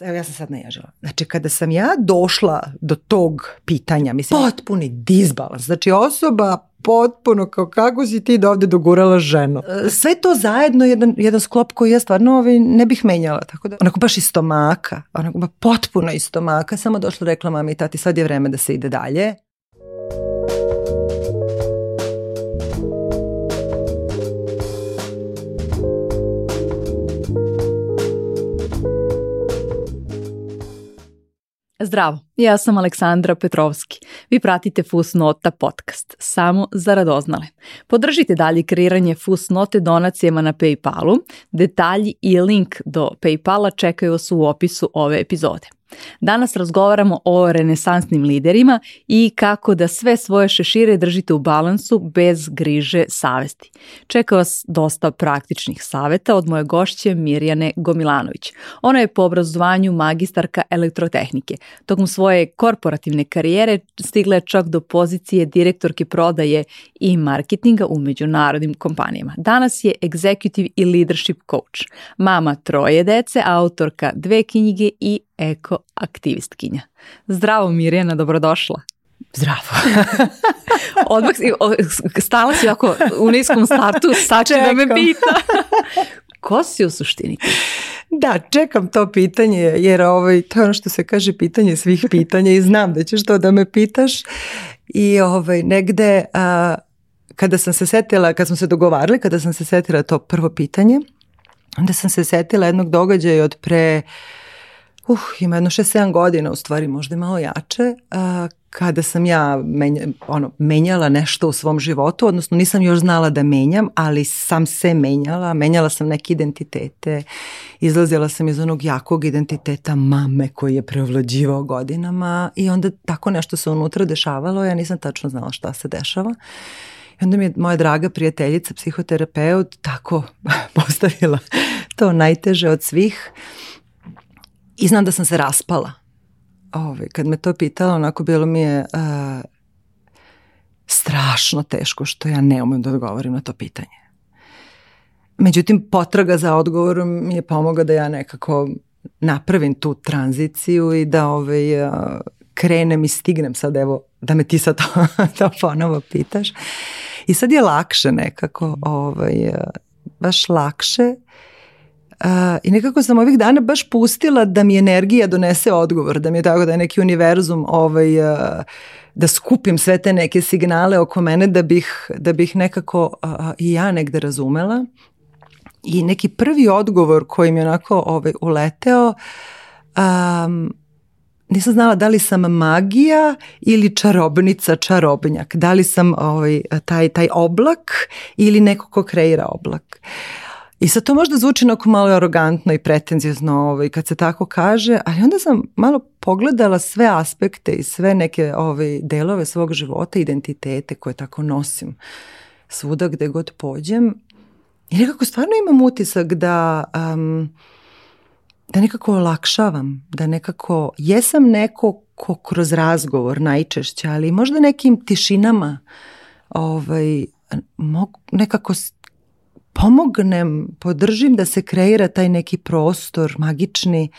Evo ja sam sad naježala. Znači kada sam ja došla do tog pitanja, mislim, potpuni disbalans. Znači osoba potpuno kao kako si ti da ovde dogurala ženu. E, sve to zajedno jedan, jedan sklop koji ja stvarno ovaj, ne bih menjala. Tako da, onako baš iz stomaka, onako baš potpuno iz stomaka, samo došla rekla mami i tati sad je vreme da se ide dalje. Zdravo, ja sam Aleksandra Petrovski. Vi pratite Fusnota podcast, samo za radoznale. Podržite dalje kreiranje Fusnote donacijama na Paypalu. Detalji i link do Paypala čekaju vas u opisu ove epizode. Danas razgovaramo o renesansnim liderima i kako da sve svoje šešire držite u balansu bez griže savesti. Čeka vas dosta praktičnih saveta od moje gošće Mirjane Gomilanović. Ona je po obrazovanju magistarka elektrotehnike. Tokom svoje korporativne karijere stigla je čak do pozicije direktorke prodaje i marketinga u međunarodnim kompanijama. Danas je executive i leadership coach, mama troje dece, autorka dve knjige i eko aktivistkinja. Zdravo Mirjana, dobrodošla. Zdravo. Odmah, stala si ako u niskom startu, sad će da me pita. Ko si u suštini? Da, čekam to pitanje jer ovaj, to je ono što se kaže pitanje svih pitanja i znam da ćeš to da me pitaš i ovaj, negde a, kada sam se setila, kad smo se dogovarali, kada sam se setila to prvo pitanje, onda sam se setila jednog događaja od pre uh, ima jedno 6-7 godina, u stvari možda malo jače, a, kada sam ja menja, ono, menjala nešto u svom životu, odnosno nisam još znala da menjam, ali sam se menjala, menjala sam neke identitete, izlazila sam iz onog jakog identiteta mame koji je prevlađivao godinama i onda tako nešto se unutra dešavalo, ja nisam tačno znala šta se dešava. I onda mi je moja draga prijateljica, psihoterapeut, tako postavila to najteže od svih. Uh, i znam da sam se raspala. Ove, ovaj, kad me to pitala, onako bilo mi je uh, strašno teško što ja ne umem da odgovorim na to pitanje. Međutim, potraga za odgovorom mi je pomoga da ja nekako napravim tu tranziciju i da ovaj, uh, krenem i stignem sad, evo, da me ti sad to, to ponovo pitaš. I sad je lakše nekako, ovaj, uh, baš lakše. Uh, Uh, I nekako sam ovih dana baš pustila da mi energija donese odgovor, da mi je tako da je neki univerzum ovaj, da skupim sve te neke signale oko mene da bih, da bih nekako i ja negde razumela. I neki prvi odgovor koji mi je onako ovaj, uleteo, um, nisam znala da li sam magija ili čarobnica, čarobnjak. Da li sam ovaj, taj, taj oblak ili neko ko kreira oblak. Uh, I sad to možda zvuči onako malo arogantno i pretenzijozno ovaj, kad se tako kaže, ali onda sam malo pogledala sve aspekte i sve neke ovaj, delove svog života, identitete koje tako nosim svuda gde god pođem. I nekako stvarno imam utisak da... Um, da nekako olakšavam, da nekako jesam neko ko kroz razgovor najčešće, ali možda nekim tišinama ovaj, mogu, nekako pomognem, podržim da se kreira taj neki prostor magični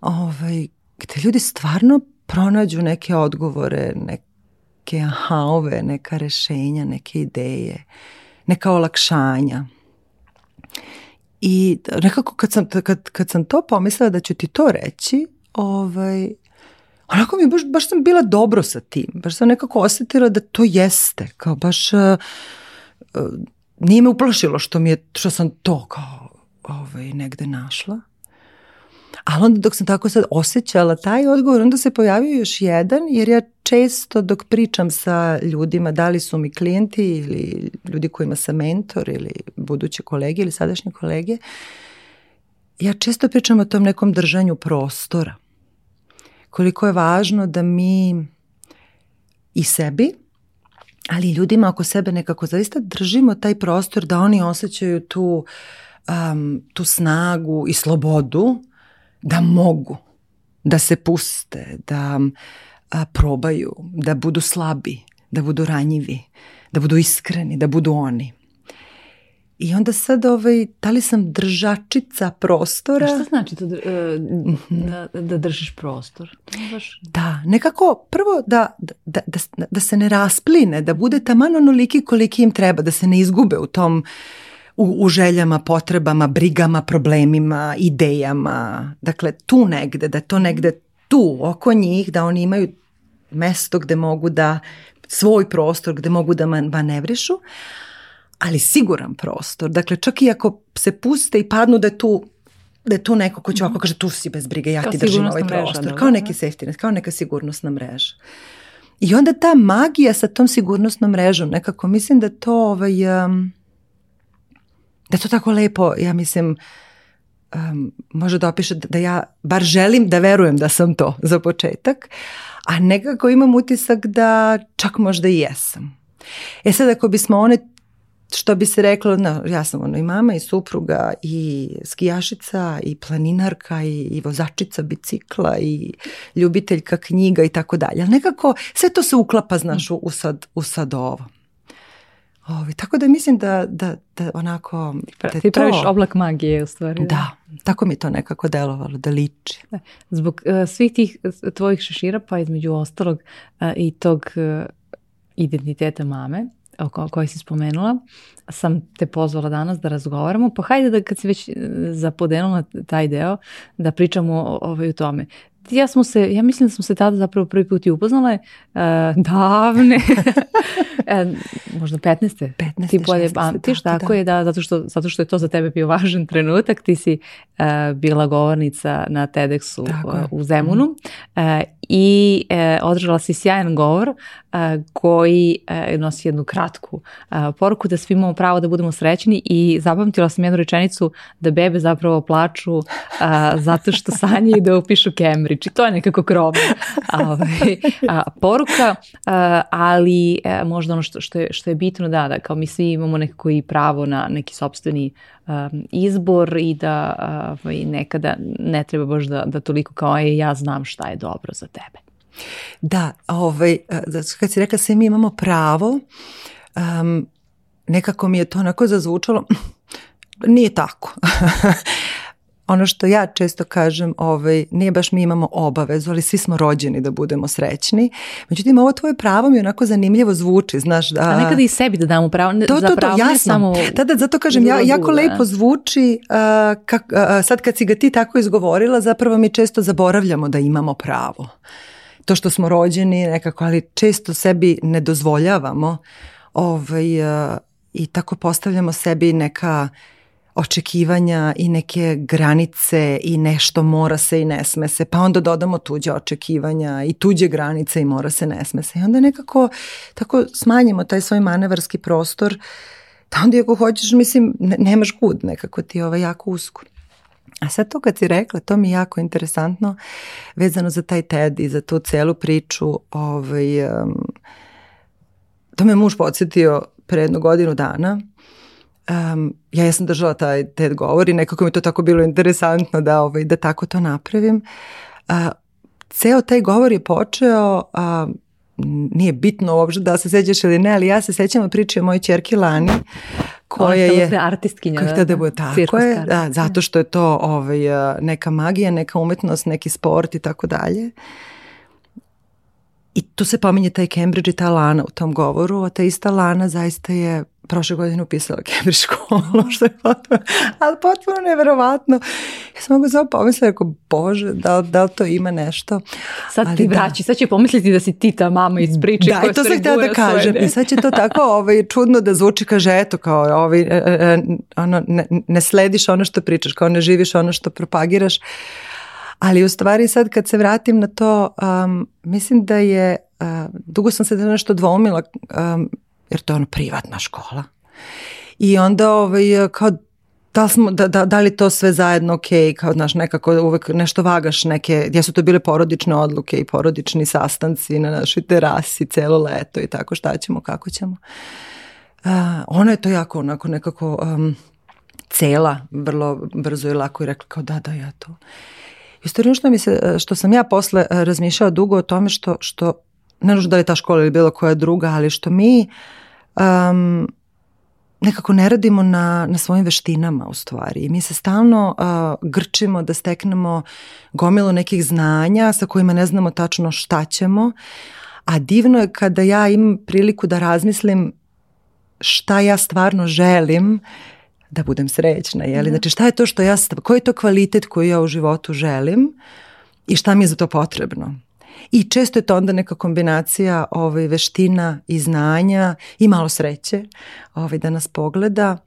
ovaj, gde ljudi stvarno pronađu neke odgovore, neke ahaove, neka rešenja, neke ideje, neka olakšanja. I nekako kad sam, kad, kad sam to pomislila da ću ti to reći, ovaj, onako mi baš, baš sam bila dobro sa tim, baš sam nekako osetila da to jeste, kao baš uh, nije me uplašilo što mi je, što sam to kao ovaj, negde našla. Ali onda dok sam tako sad osjećala taj odgovor, onda se pojavio još jedan, jer ja često dok pričam sa ljudima, da li su mi klijenti ili ljudi kojima sam mentor ili budući kolege ili sadašnji kolege, ja često pričam o tom nekom držanju prostora. Koliko je važno da mi i sebi, ali ljudima oko sebe nekako zaista držimo taj prostor da oni osjećaju tu, um, tu snagu i slobodu da mogu, da se puste, da a, probaju, da budu slabi, da budu ranjivi, da budu iskreni, da budu oni. I onda sad, ovaj, da li sam držačica prostora? A šta znači to, da, e, mhm. da, da držiš prostor? Baš... Da, nekako prvo da, da, da, da, da se ne raspline, da bude taman onoliki koliki im treba, da se ne izgube u tom u, u željama, potrebama, brigama, problemima, idejama. Dakle, tu negde, da to negde tu, oko njih, da oni imaju mesto gde mogu da, svoj prostor gde mogu da man, manevrišu. Uh, ali siguran prostor. Dakle, čak i ako se puste i padnu da je tu da je tu neko ko će mhm. ovako kaže tu si bez brige, ja kao ti držim ovaj prostor. Mreža, kao da. neki safety net, kao neka sigurnosna mreža. I onda ta magija sa tom sigurnosnom mrežom nekako, mislim da to ovaj, um, da to tako lepo, ja mislim, um, može da opiše da, da ja bar želim da verujem da sam to za početak, a nekako imam utisak da čak možda i jesam. E sad ako bismo one što bi se reklo, no, ja sam ono i mama i supruga i skijašica i planinarka i, i vozačica bicikla i ljubiteljka knjiga i tako dalje. Ali nekako sve to se uklapa, znaš, u, sad, u sad ovo. Ovi, tako da mislim da, da, da onako... Da Ti to... praviš oblak magije u stvari. Da. da, tako mi to nekako delovalo, da liči. Da, zbog uh, svih tih tvojih šešira, pa između ostalog uh, i tog uh, identiteta mame, o kojoj si spomenula, sam te pozvala danas da razgovaramo, pa hajde da kad si već e, zapodenula taj deo, da pričamo ovaj, o tome ja smo se, ja mislim da smo se tada zapravo prvi put i upoznale uh, davne, uh, možda 15. 15. Ti bolje pamtiš, tako da. je, da, zato što, zato što je to za tebe bio važan trenutak, ti si uh, bila govornica na tedx u Zemunu mm i e, održala si sjajan govor e, koji e, nosi jednu kratku e, poruku da svi imamo pravo da budemo srećni i zapamtila sam jednu rečenicu da bebe zapravo plaču e, zato što sanjaju da upišu Cambridge i to je nekako krovno ovaj, poruka, e, ali možda ono što, što, je, što je bitno da, da kao mi svi imamo nekako i pravo na neki sobstveni izbor i da ovaj, nekada ne treba baš da, da toliko kao je ja znam šta je dobro za te sebe. Da, ovaj, da, kad si rekla sve mi imamo pravo, um, nekako mi je to onako zazvučalo, nije tako. ono što ja često kažem, ovaj, nije baš mi imamo obavezu, ali svi smo rođeni da budemo srećni. Međutim, ovo tvoje pravo mi onako zanimljivo zvuči, znaš. Da, A nekada i sebi da damo pravo. To, to, to, pravo, jasno. Samo da, da, zato kažem, ja, jako da. lepo zvuči, a, kak, a, sad kad si ga ti tako izgovorila, zapravo mi često zaboravljamo da imamo pravo. To što smo rođeni nekako, ali često sebi ne dozvoljavamo ovaj, a, i tako postavljamo sebi neka očekivanja i neke granice i nešto mora se i ne sme se, pa onda dodamo tuđe očekivanja i tuđe granice i mora se ne sme se. I onda nekako tako smanjimo taj svoj manevarski prostor, da onda ako hoćeš, mislim, ne, nemaš kud nekako ti je ovaj jako usko. A sad to kad si rekla, to mi je jako interesantno vezano za taj TED i za tu celu priču. Ovaj, um, to me muž podsjetio pre jednu godinu dana um, ja jesam držala taj TED govor i nekako mi to tako bilo interesantno da, ovaj, da tako to napravim. Uh, ceo taj govor je počeo, uh, nije bitno uopšte da se sećaš ili ne, ali ja se sećam priče moje mojoj Lani, koja je da artistkinja. Koja da, da bude tako je, da, zato što je to ovaj, neka magija, neka umetnost, neki sport i tako dalje. I tu se pominje taj Cambridge i ta Lana u tom govoru, a ta ista Lana zaista je prošle godine upisala Cambridge školu, što je potpuno, ali potpuno neverovatno. Ja sam mogu samo pomisliti, ako Bože, da, da li to ima nešto. Sad ali ti da. vraći, da. sad će pomisliti da si ti ta mama iz priče. Da, i to sam htjela da kažem. I sad će to tako ovaj, čudno da zvuči, kaže, eto, kao ovaj, ono, ne, ne slediš ono što pričaš, kao ne živiš ono što propagiraš. Ali u stvari sad kad se vratim na to, um, mislim da je, uh, dugo sam se da nešto dvoumila, um, jer to je ono privatna škola. I onda ovaj, kao da, smo, da, da, da li to sve zajedno ok, kao znaš nekako uvek nešto vagaš neke, gdje su to bile porodične odluke i porodični sastanci na našoj terasi celo leto i tako šta ćemo, kako ćemo. Uh, ona je to jako onako nekako um, cela, vrlo brzo i lako i rekla kao da, da, ja to. Istorično mi se, e, što sam ja posle e, razmišljala dugo o tome što, što ne nužno da li ta škola ili bilo koja druga, ali što mi um, nekako ne radimo na, na svojim veštinama u stvari. mi se stalno uh, grčimo da steknemo gomilu nekih znanja sa kojima ne znamo tačno šta ćemo, a divno je kada ja imam priliku da razmislim šta ja stvarno želim da budem srećna, je li? Da. Znači šta je to što ja, koji je to kvalitet koji ja u životu želim i šta mi je za to potrebno? I često je to onda neka kombinacija ovaj, veština i znanja i malo sreće ovaj, da nas pogleda.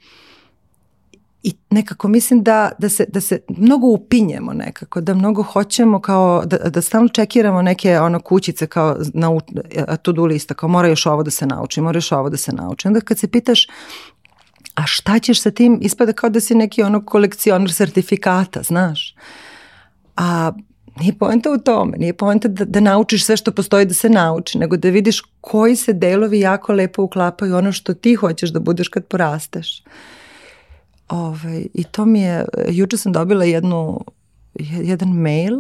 I nekako mislim da, da, se, da se mnogo upinjemo nekako, da mnogo hoćemo kao, da, da stalno čekiramo neke ono kućice kao nau, to do lista, kao mora još ovo da se nauči, mora još ovo da se nauči. Onda kad se pitaš a šta ćeš sa tim? Ispada kao da si neki ono kolekcionar sertifikata, znaš. A nije poenta u tome, nije poenta da, da naučiš sve što postoji da se nauči, nego da vidiš koji se delovi jako lepo uklapaju ono što ti hoćeš da budeš kad porasteš. Ove, ovaj, I to mi je, juče sam dobila jednu, jedan mail,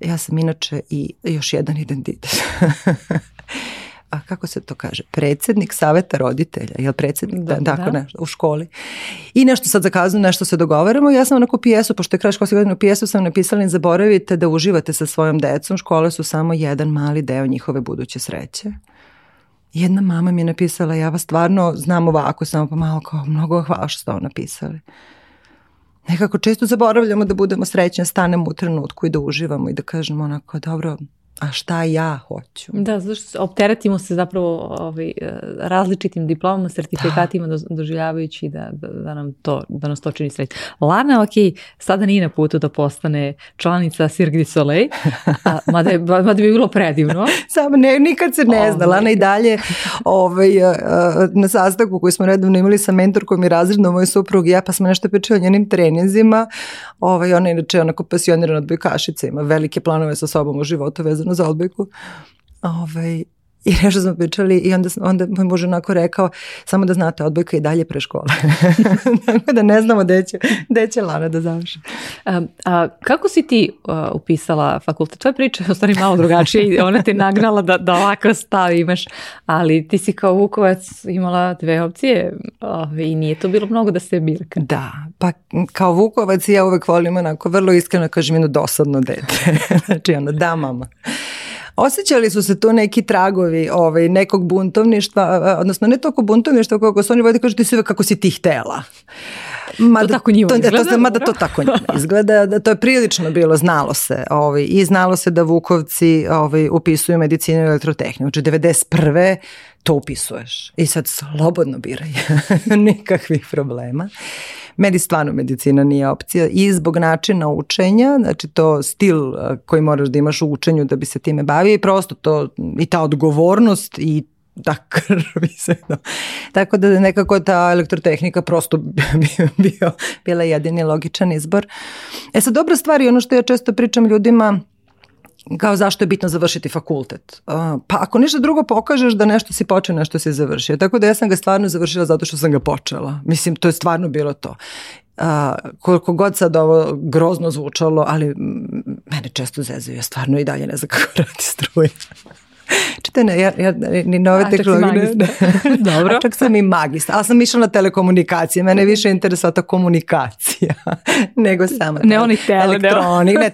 ja sam inače i još jedan identitet. a kako se to kaže, predsjednik saveta roditelja, jel predsjednik, da, da, tako da. da. nešto, u školi. I nešto sad zakazano, nešto se dogovaramo. Ja sam onako pijesu, pošto je kraj školske godine pijesu sam napisala, ne zaboravite da uživate sa svojom decom, škole su samo jedan mali deo njihove buduće sreće. Jedna mama mi je napisala, ja vas stvarno znam ovako, samo pomalo kao, mnogo hvala što ste ovo napisali. Nekako često zaboravljamo da budemo srećni, da stanemo u trenutku i da uživamo i da kažemo onako, dobro, a šta ja hoću. Da, zašto opteretimo se zapravo ovaj, e, različitim diplomama, sertifikatima da. doživljavajući da, da, da, nam to, da nas to čini sreće. Lana, ok, sada nije na putu da postane članica Cirque du Soleil, a, mada, je, mada bi bilo predivno. Samo ne, nikad se ne ovaj. zna. Lana i ovaj. dalje ovaj, e, e, na sastanku koji smo redovno imali sa mentorkom i razredno moj suprug i ja, pa smo nešto pričali o njenim treninzima. Ovaj, ona je inače onako pasionirana odbojkašica, ima velike planove sa sobom u životu vezano na Zalbeku, ovaj, I nešto smo pričali i onda, onda moj muž onako rekao, samo da znate, odbojka i dalje pre škole. Tako da ne znamo gde će, gde će Lana da završi. A, a, kako si ti a, uh, upisala fakultet? Tvoja priča je u stvari malo drugačija i ona te nagnala da, da ovako stav imaš, ali ti si kao Vukovac imala dve opcije a, ovaj, i nije to bilo mnogo da se birka. Da, pa kao Vukovac ja uvek volim onako vrlo iskreno da kažem jedno dosadno dete. znači ono, da mama. Osjećali su se tu neki tragovi ovaj, nekog buntovništva, odnosno ne toliko buntovništva koliko su oni vodi kažu ti si kako si ti htela. Mada, to tako njima e, to, izgleda. To, mada to tako njima izgleda. Da, to je prilično bilo, znalo se. Ovaj, I znalo se da Vukovci ovaj, upisuju medicinu i elektrotehniku. Znači, 91 to upisuješ. I sad slobodno biraj. Nikakvih problema. Meni stvarno medicina nije opcija i zbog načina učenja, znači to stil uh, koji moraš da imaš u učenju da bi se time bavio i prosto to i ta odgovornost i da krvi se. Da. Tako da nekako ta elektrotehnika prosto bio, bio, bila jedini logičan izbor. E sad, dobra stvar i ono što ja često pričam ljudima, kao zašto je bitno završiti fakultet. Pa ako ništa drugo pokažeš da nešto si počeo, nešto si završio. Tako da ja sam ga stvarno završila zato što sam ga počela. Mislim, to je stvarno bilo to. Uh, koliko god sad ovo grozno zvučalo, ali mene često zezaju, ja stvarno i dalje ne znam kako radi da struja. Čite, ne, ja, ja ni nove tehnologije. Dobro. A čak sam i magistra, ali sam išla na telekomunikacije. Mene je više interesuje ta komunikacija nego samo ne oni tele, elektronik. Ne.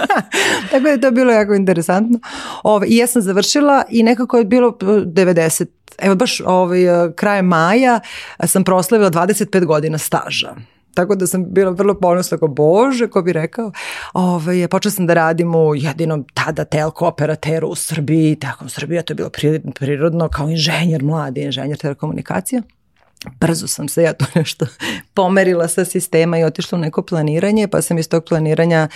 Tako da je to bilo jako interesantno. Ove, I ja sam završila i nekako je bilo 90 Evo baš ovaj, krajem maja sam proslavila 25 godina staža. Tako da sam bila vrlo ponosna kao Bože, ko bi rekao. Ove, ovaj, počela sam da radim u jedinom tada telko operateru u Srbiji, tako u Srbiji, to je bilo prirodno kao inženjer, mladi inženjer telekomunikacija brzo sam se ja to nešto pomerila sa sistema i otišla u neko planiranje, pa sam iz tog planiranja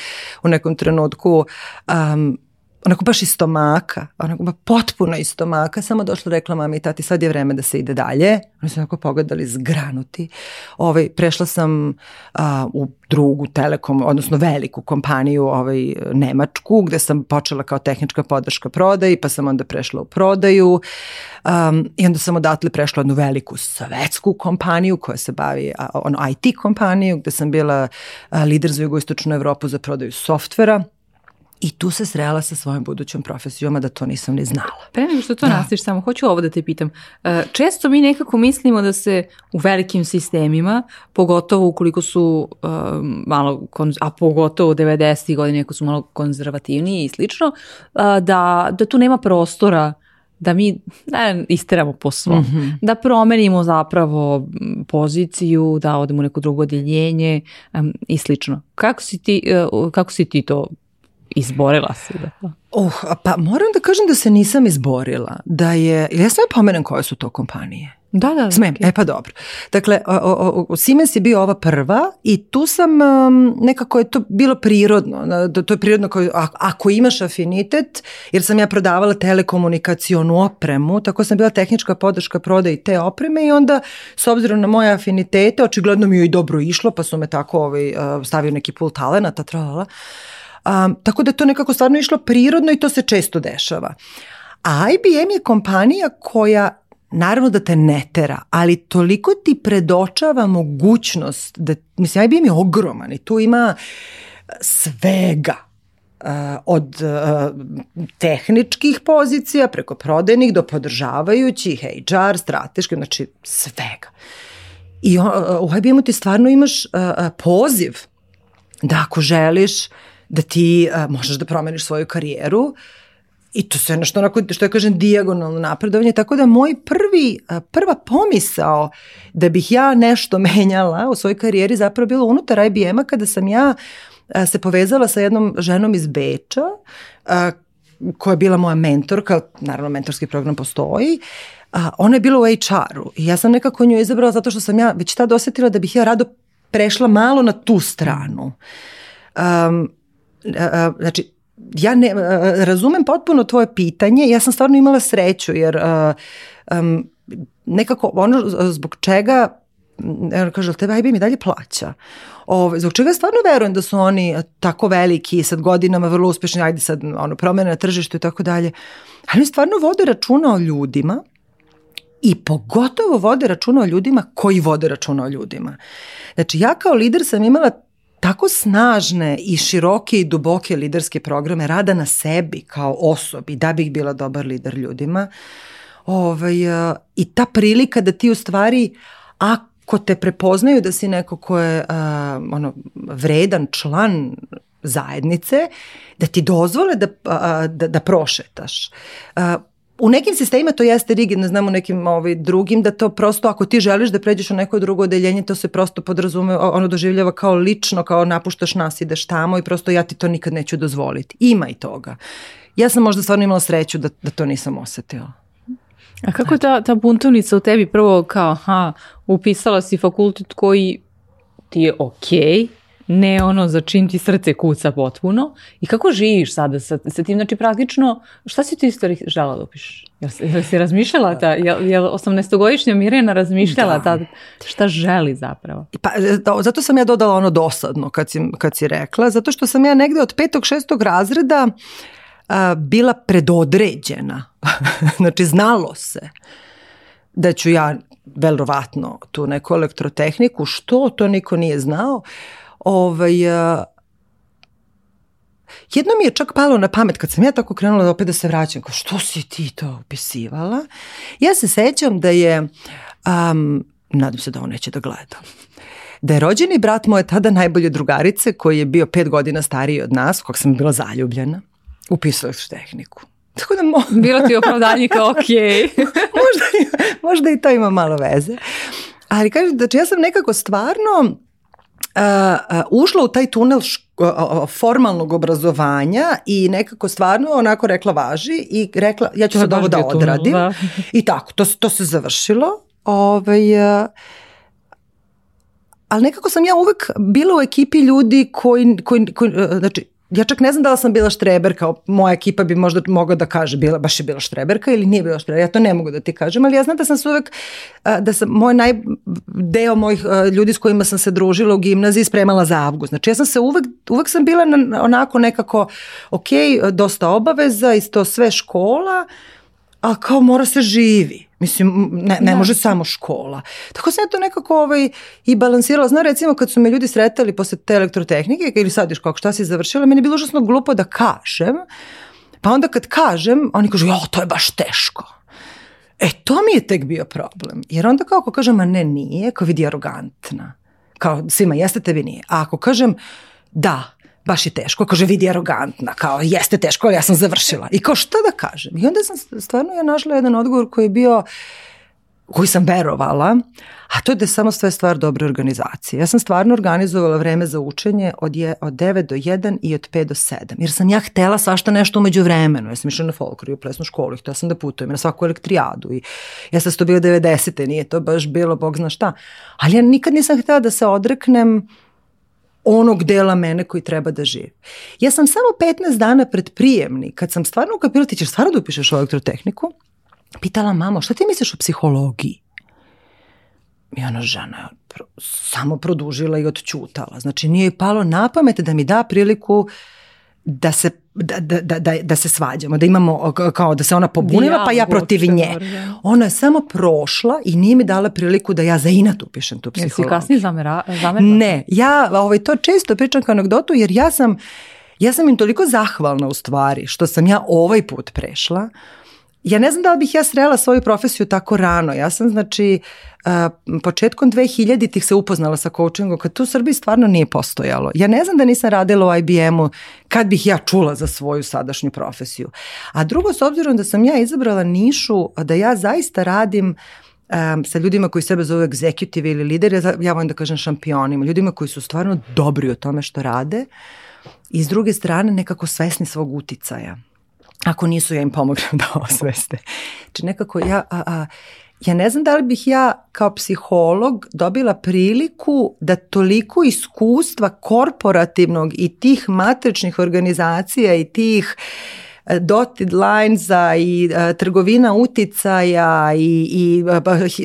u nekom trenutku um, onako baš iz stomaka, onako ba, potpuno iz stomaka, samo došla rekla mami i tati, sad je vreme da se ide dalje. Oni su onako pogledali zgranuti. Ovaj, prešla sam a, u drugu telekom, odnosno veliku kompaniju, ovaj, Nemačku, gde sam počela kao tehnička podrška prodaji, pa sam onda prešla u prodaju um, i onda sam odatle prešla jednu veliku svetsku kompaniju koja se bavi, a, ono IT kompaniju, gde sam bila a, lider za jugoistočnu Evropu za prodaju softvera I tu se srela sa svojim budućom profesijom, a da to nisam ni znala. Pre nego što to da. nastaviš, samo hoću ovo da te pitam. E, često mi nekako mislimo da se u velikim sistemima, pogotovo ukoliko su e, malo, a pogotovo 90. godine, ako su malo konzervativniji i slično, e, da, da tu nema prostora da mi da isteramo po svom, mm -hmm. da promenimo zapravo poziciju, da odemo u neko drugo odeljenje um, i slično. Kako si ti, uh, kako si ti to izborila si da to? Oh, pa moram da kažem da se nisam izborila. Da je, ja sam pomenem koje su to kompanije. Da, da. da Smem, okay. e pa dobro. Dakle, o, o, o, Siemens je bio ova prva i tu sam um, nekako je to bilo prirodno. Da, to je prirodno kao, ako imaš afinitet, jer sam ja prodavala telekomunikacionu opremu, tako sam bila tehnička podrška prodaji te opreme i onda s obzirom na moje afinitete, očigledno mi je i dobro išlo, pa su me tako ovaj, uh, stavio neki pul talenata, tralala. Um, tako da to nekako stvarno išlo prirodno i to se često dešava. A IBM je kompanija koja naravno da te ne tera, ali toliko ti predočava mogućnost da, mislim, IBM je ogroman i tu ima e, svega uh, od uh, tehničkih pozicija preko prodajnih do podržavajućih, HR, strateški, znači svega. I uh, u IBM-u ti stvarno imaš poziv da ako želiš uh, da ti a, možeš da promeniš svoju karijeru i to sve nešto onako, što ja kažem, dijagonalno napredovanje, tako da moj prvi, a, prva pomisao da bih ja nešto menjala u svojoj karijeri zapravo bilo unutar IBM-a kada sam ja a, se povezala sa jednom ženom iz Beča, a, koja je bila moja mentorka, naravno mentorski program postoji, a, ona je bila u HR-u i ja sam nekako nju izabrala zato što sam ja već tad osetila da bih ja rado prešla malo na tu stranu. Um, znači, ja ne, razumem potpuno tvoje pitanje, ja sam stvarno imala sreću, jer um, nekako ono zbog čega ono kaže, tebe IBM mi dalje plaća. Ove, zbog čega stvarno verujem da su oni tako veliki i sad godinama vrlo uspešni, ajde sad ono, promene na tržištu i tako dalje. Ali stvarno vode računa o ljudima i pogotovo vode računa o ljudima koji vode računa o ljudima. Znači ja kao lider sam imala tako snažne i široke i duboke liderske programe rada na sebi kao osobi da bih bila dobar lider ljudima. Ovaj, e, I ta prilika da ti u stvari, ako te prepoznaju da si neko ko je a, e, ono, vredan član zajednice, da ti dozvole da, a, da, da prošetaš. A, e, u nekim sistemima to jeste rigidno, znamo nekim ovaj, drugim, da to prosto ako ti želiš da pređeš u neko drugo odeljenje, to se prosto podrazume, ono doživljava kao lično, kao napuštaš nas, ideš tamo i prosto ja ti to nikad neću dozvoliti. Ima i toga. Ja sam možda stvarno imala sreću da, da to nisam osetila. A kako ta, ta buntovnica u tebi prvo kao, aha, upisala si fakultet koji ti je okej, okay, ne ono za čim ti srce kuca potpuno. I kako živiš sada sa, sa tim? Znači praktično, šta si ti istorih žela da upiš? Jel, jel si razmišljala ta, jel, jel 18-godišnja Mirjana razmišljala da. ta, šta želi zapravo? Pa, da, zato sam ja dodala ono dosadno kad si, kad si rekla, zato što sam ja negde od petog, šestog razreda a, bila predodređena. znači znalo se da ću ja verovatno tu neku elektrotehniku, što to niko nije znao. Uh, ovaj, e, Jedno mi je čak palo na pamet kad sam ja tako krenula da opet da se vraćam, kao što si ti to upisivala? Ja se sećam da je, um, nadam se da on neće da gleda, da je rođeni brat moje tada najbolje drugarice koji je bio pet godina stariji od nas, kog sam bila zaljubljena, upisao tehniku. Tako da mo... Bilo ti opravdanje kao ok. možda, možda i to ima malo veze. Ali kažem, znači ja sam nekako stvarno ušla u taj tunel formalnog obrazovanja i nekako stvarno onako rekla važi i rekla ja ću sad ovo da odradim. Tunel, da. I tako, to, to se završilo. Ovaj, ali nekako sam ja uvek bila u ekipi ljudi koji, koji, koji znači, ja čak ne znam da li sam bila štreberka, moja ekipa bi možda mogla da kaže bila, baš je bila štreberka ili nije bila štreberka, ja to ne mogu da ti kažem, ali ja znam da sam se uvek, da sam moj naj, deo mojih ljudi s kojima sam se družila u gimnaziji spremala za avgust. Znači ja sam se uvek, uvek sam bila na, onako nekako, ok, dosta obaveza isto sve škola, a kao mora se živi. Mislim, ne, ne da. može samo škola. Tako sam ja to nekako ovaj, i balansirala. Znam, recimo, kad su me ljudi sretali posle te elektrotehnike, ili sad još kako šta si završila, meni je bilo užasno glupo da kažem. Pa onda kad kažem, oni kažu, jo, to je baš teško. E, to mi je tek bio problem. Jer onda kao ako kažem, a ne, nije, kao vidi arogantna. Kao svima jeste, tebi nije. A ako kažem, da, baš je teško. Kaže, vidi arogantna, kao, jeste teško, ali ja sam završila. I kao, šta da kažem? I onda sam stvarno ja našla jedan odgovor koji je bio, koji sam verovala, a to je da je samo sve stvar dobre organizacije. Ja sam stvarno organizovala vreme za učenje od, je, od 9 do 1 i od 5 do 7, jer sam ja htela svašta nešto umeđu vremenu. Ja sam išla na folklor i u plesnu školu i htela sam da putujem na svaku elektrijadu. I ja sam to bila 90. nije to baš bilo, bog zna šta. Ali ja nikad nisam htela da se odreknem onog dela mene koji treba da živi. Ja sam samo 15 dana pred prijemni, kad sam stvarno ukapila, ti ćeš stvarno da upišeš elektrotehniku, pitala mamo, šta ti misliš o psihologiji? I ona žena je samo produžila i odćutala. Znači, nije palo na pamet da mi da priliku uh, da se da, da, da, da, da se svađamo, da imamo kao da se ona pobuneva pa ja protiv nje. Ona je samo prošla i nije mi dala priliku da ja za inat upišem tu psihologiju. Jesi kasnije zamera, zamerila? Ne, ja ovaj, to često pričam kao anegdotu jer ja sam ja sam im toliko zahvalna u stvari što sam ja ovaj put prešla. Uh, ja ne znam da li bih ja srela svoju profesiju tako rano. Ja sam znači početkom 2000-ih se upoznala sa coachingom kad tu u Srbiji stvarno nije postojalo. Ja ne znam da nisam radila u IBM-u kad bih ja čula za svoju sadašnju profesiju. A drugo, s obzirom da sam ja izabrala nišu da ja zaista radim um, sa ljudima koji sebe zove executive ili lider, ja, ja volim da kažem šampionima, ljudima koji su stvarno dobri u tome što rade i s druge strane nekako svesni svog uticaja ako nisu ja im pomogla da osveste. Znači nekako ja, a, a, ja ne znam da li bih ja kao psiholog dobila priliku da toliko iskustva korporativnog i tih matričnih organizacija i tih e, dotted linesa i a, e, trgovina uticaja i, i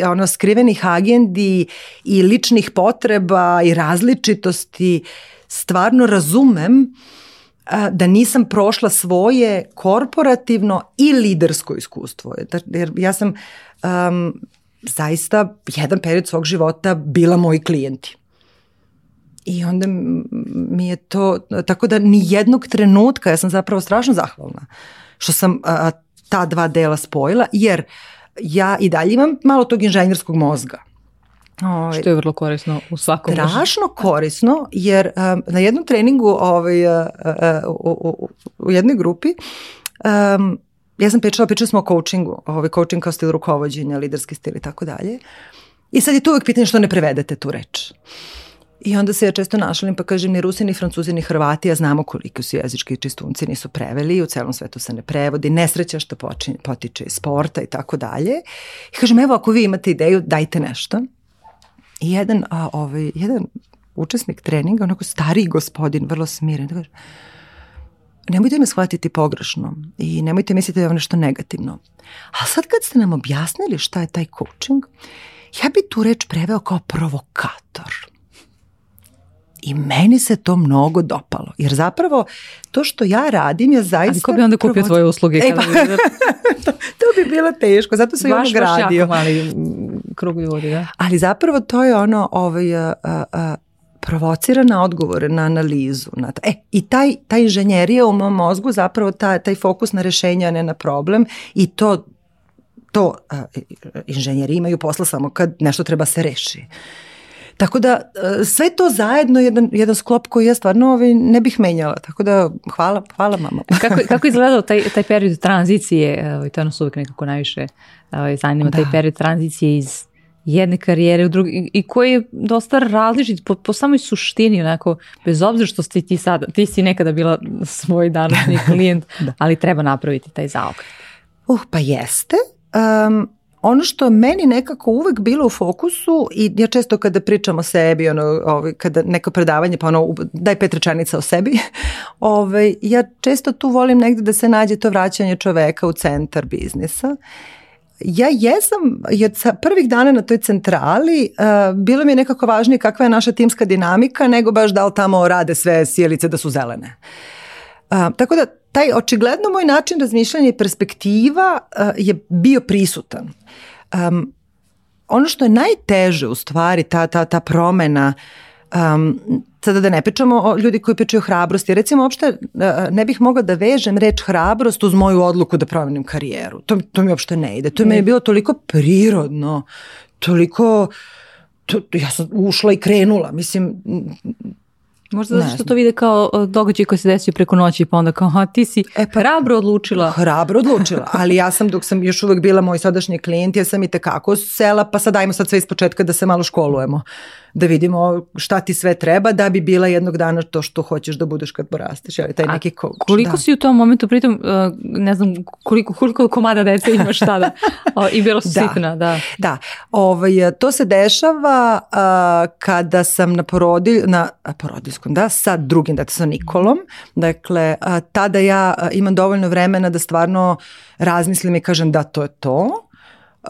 e, a, ono skrivenih agendi i ličnih potreba i različitosti stvarno razumem uh, da nisam prošla svoje korporativno i lidersko iskustvo. Da, jer ja sam um, zaista jedan period svog života bila moji klijenti. I onda mi je to, tako da ni jednog trenutka, ja sam zapravo strašno zahvalna što sam a, ta dva dela spojila, jer ja i dalje imam malo tog inženjerskog mozga. Ovaj, što je vrlo korisno u svakom Strašno korisno jer um, na jednom treningu ovaj, uh, uh, u, u, u jednoj grupi um, ja sam pričala, pričali smo o coachingu, ovaj, coaching kao stil rukovođenja, liderski stil i tako dalje. I sad je tu uvek pitanje što ne prevedete tu reč. I onda se ja često našalim pa kažem ni Rusi, ni Francuzi, ni Hrvati, ja znamo koliko su jezički čistunci, nisu preveli, u celom svetu se ne prevodi, nesreća što počinje, potiče iz sporta i tako dalje. I kažem evo ako vi imate ideju, dajte nešto. I jedan, a, ovaj, jedan učesnik treninga, onako stariji gospodin, vrlo smiren, da kaže, nemojte me shvatiti pogrešno i nemojte misliti da je ovo nešto negativno. A sad kad ste nam objasnili šta je taj coaching, ja bi tu reč preveo kao provokator. I meni se to mnogo dopalo. Jer zapravo to što ja radim je zaista... Ali ko bi onda kupio provodim... tvoje usluge? E, pa, to, to bi bilo teško, zato sam baš, i ono gradio. Baš jako mali krug ljudi, da. Ali zapravo to je ono ovaj, a, a, provocira na odgovore, na analizu. Na ta. E, I taj, ta inženjerija u mom mozgu, zapravo ta, taj fokus na rešenja, a ne na problem i to to a, inženjeri imaju posla samo kad nešto treba se reši. Tako da e, sve to zajedno jedan, jedan sklop koji ja stvarno ovaj, ne bih menjala. Tako da hvala, hvala mama. E, kako, kako izgledao taj, taj period tranzicije? E, ovaj, to je nas uvijek nekako najviše ovaj, zanima, da. taj period tranzicije iz jedne karijere u drugu i koji je dosta različit po, po samoj suštini onako, bez obzira što ste ti sada, ti si nekada bila svoj današnji klijent, da. ali treba napraviti taj zaokret. Uh, pa jeste. Um, ono što meni nekako uvek bilo u fokusu i ja često kada pričam o sebi, ono, ovaj, kada neko predavanje pa ono daj pet rečenica o sebi, ovaj, ja često tu volim negde da se nađe to vraćanje čoveka u centar biznisa ja jesam i od prvih dana na toj centrali uh, bilo mi je nekako važnije kakva je naša timska dinamika nego baš da li tamo rade sve sjelice da su zelene. Uh, tako da taj očigledno moj način razmišljanja i perspektiva uh, je bio prisutan. Um, ono što je najteže u stvari ta, ta, ta promena um, sada da ne pričamo o ljudi koji pričaju hrabrosti. Recimo, uopšte eh, ne bih mogla da vežem reč hrabrost uz moju odluku da promenim karijeru. To, to mi uopšte ne ide. To mi je bilo toliko prirodno, toliko... To, ja sam ušla i krenula. Mislim, Možda zato što to vide kao e, događaj koji se desio preko noći pa onda kao a ti si e, pa, hrabro odlučila. Hrabro odlučila, ali ja sam dok sam još uvek bila moj sadašnji klijent, ja sam i tekako sela pa sad ajmo sad sve iz početka da se malo školujemo da vidimo šta ti sve treba da bi bila jednog dana to što hoćeš da budeš kad porasteš, ali taj neki coach. Koliko da. si u tom momentu, pritom, e, ne znam koliko, koliko komada dece imaš tada i bilo su da. sitna, da. Da, ovaj, to se dešava a, kada sam na, porodilj, na a, da, sa drugim detetom, sa Nikolom, dakle, a, tada ja a, imam dovoljno vremena da stvarno razmislim i kažem da to je to, Uh,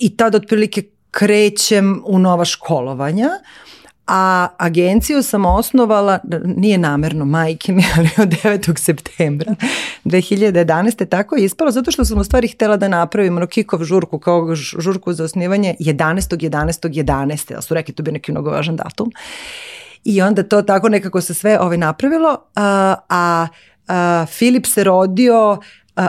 I tada otprilike krećem u nova školovanja, a agenciju sam osnovala, nije namerno majke mi, ali od 9. septembra 2011. tako je ispalo, zato što sam u stvari htela da napravim ono kikov žurku, kao žurku za osnivanje 11. 11. 11. Da su rekli, to bi neki mnogo važan datum. I onda to tako nekako se sve ovaj, napravilo, a, a Uh, Filip se rodio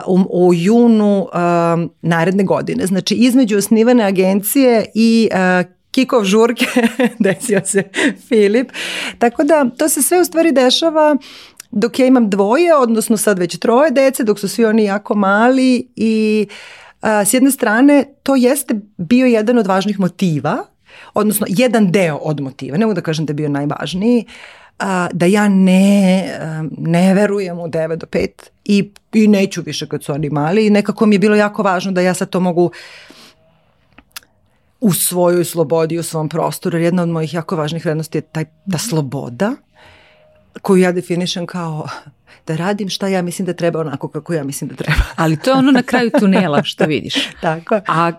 u, um, u junu um, naredne godine. Znači između osnivane agencije i uh, kikov žurke desio se Filip. Tako da to se sve u stvari dešava dok ja imam dvoje, odnosno sad već troje dece, dok su svi oni jako mali i a, s jedne strane to jeste bio jedan od važnih motiva, odnosno jedan deo od motiva, ne mogu da kažem da je bio najvažniji, a, da ja ne, a, ne verujem u 9 do 5 i, i neću više kad su oni mali i nekako mi je bilo jako važno da ja sad to mogu u svojoj slobodi, u svom prostoru. Jedna od mojih jako važnih vrednosti je taj, ta sloboda koju ja definišem kao da radim šta ja mislim da treba onako kako ja mislim da treba. Ali to je ono na kraju tunela što vidiš. Tako. A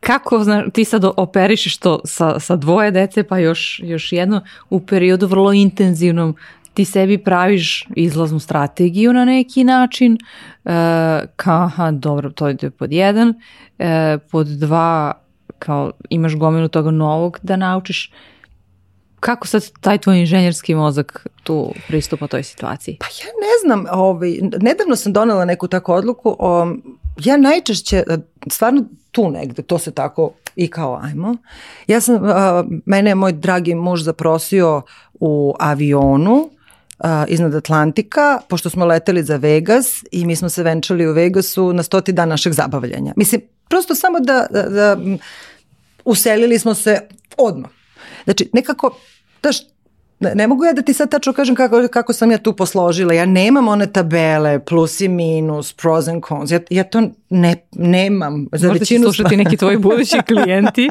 kako znaš, ti sad operišiš to sa, sa dvoje dece pa još, još jedno u periodu vrlo intenzivnom ti sebi praviš izlaznu strategiju na neki način, e, kao, aha, dobro, to je pod jedan, e, pod dva, kao, imaš gomilu toga novog da naučiš, kako sad taj tvoj inženjerski mozak tu pristupa toj situaciji? Pa ja ne znam, ovaj, nedavno sam donela neku takvu odluku, o, um, ja najčešće, e, stvarno tu negde, to se tako i kao ajmo. Ja sam, a, e, mene je moj dragi muž zaprosio u avionu, a, e, iznad Atlantika, pošto smo leteli za Vegas i mi smo se venčali u Vegasu na stoti dan našeg zabavljanja. Mislim, prosto samo da, da, da uselili smo se odmah Znači, nekako, daš, ne mogu ja da ti sad tačno kažem kako, kako sam ja tu posložila. Ja nemam one tabele, plus i minus, pros and cons. Ja, ja to ne, nemam. Za Možda će slušati neki tvoji budući klijenti.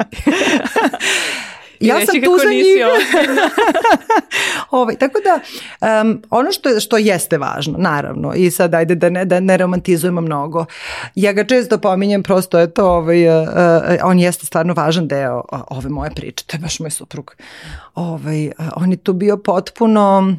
I ja sam tu za njih. ovaj, tako da, um, ono što, što jeste važno, naravno, i sad ajde da ne, da ne romantizujemo mnogo, ja ga često pominjem, prosto je to, ovaj, uh, on jeste stvarno važan deo ove moje priče, to je baš moj suprug. Ovaj, uh, on je tu bio potpuno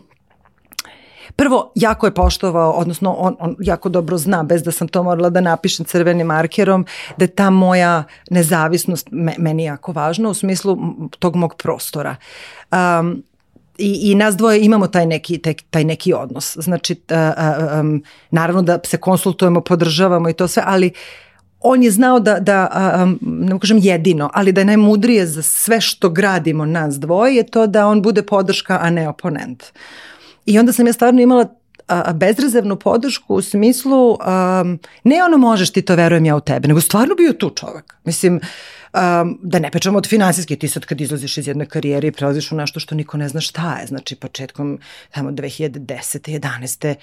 prvo, jako je poštovao, odnosno on, on jako dobro zna, bez da sam to morala da napišem crvenim markerom, da ta moja nezavisnost me, meni jako važna u smislu tog mog prostora. Um, i, i nas dvoje imamo taj neki, taj, taj neki odnos. Znači, uh, um, naravno da se konsultujemo, podržavamo i to sve, ali on je znao da, da um, ne kažem jedino, ali da je najmudrije za sve što gradimo nas dvoje je to da on bude podrška, a ne oponent. Uh, I onda sam ja stvarno imala a, bezrezervnu podršku u smislu um, ne ono možeš ti to verujem ja u tebe, nego stvarno bio tu čovek. Mislim, um, da ne pričamo od finansijske, ti sad kad izlaziš iz jedne karijere i prelaziš u nešto što niko ne zna šta je, znači početkom tamo 2010. 11.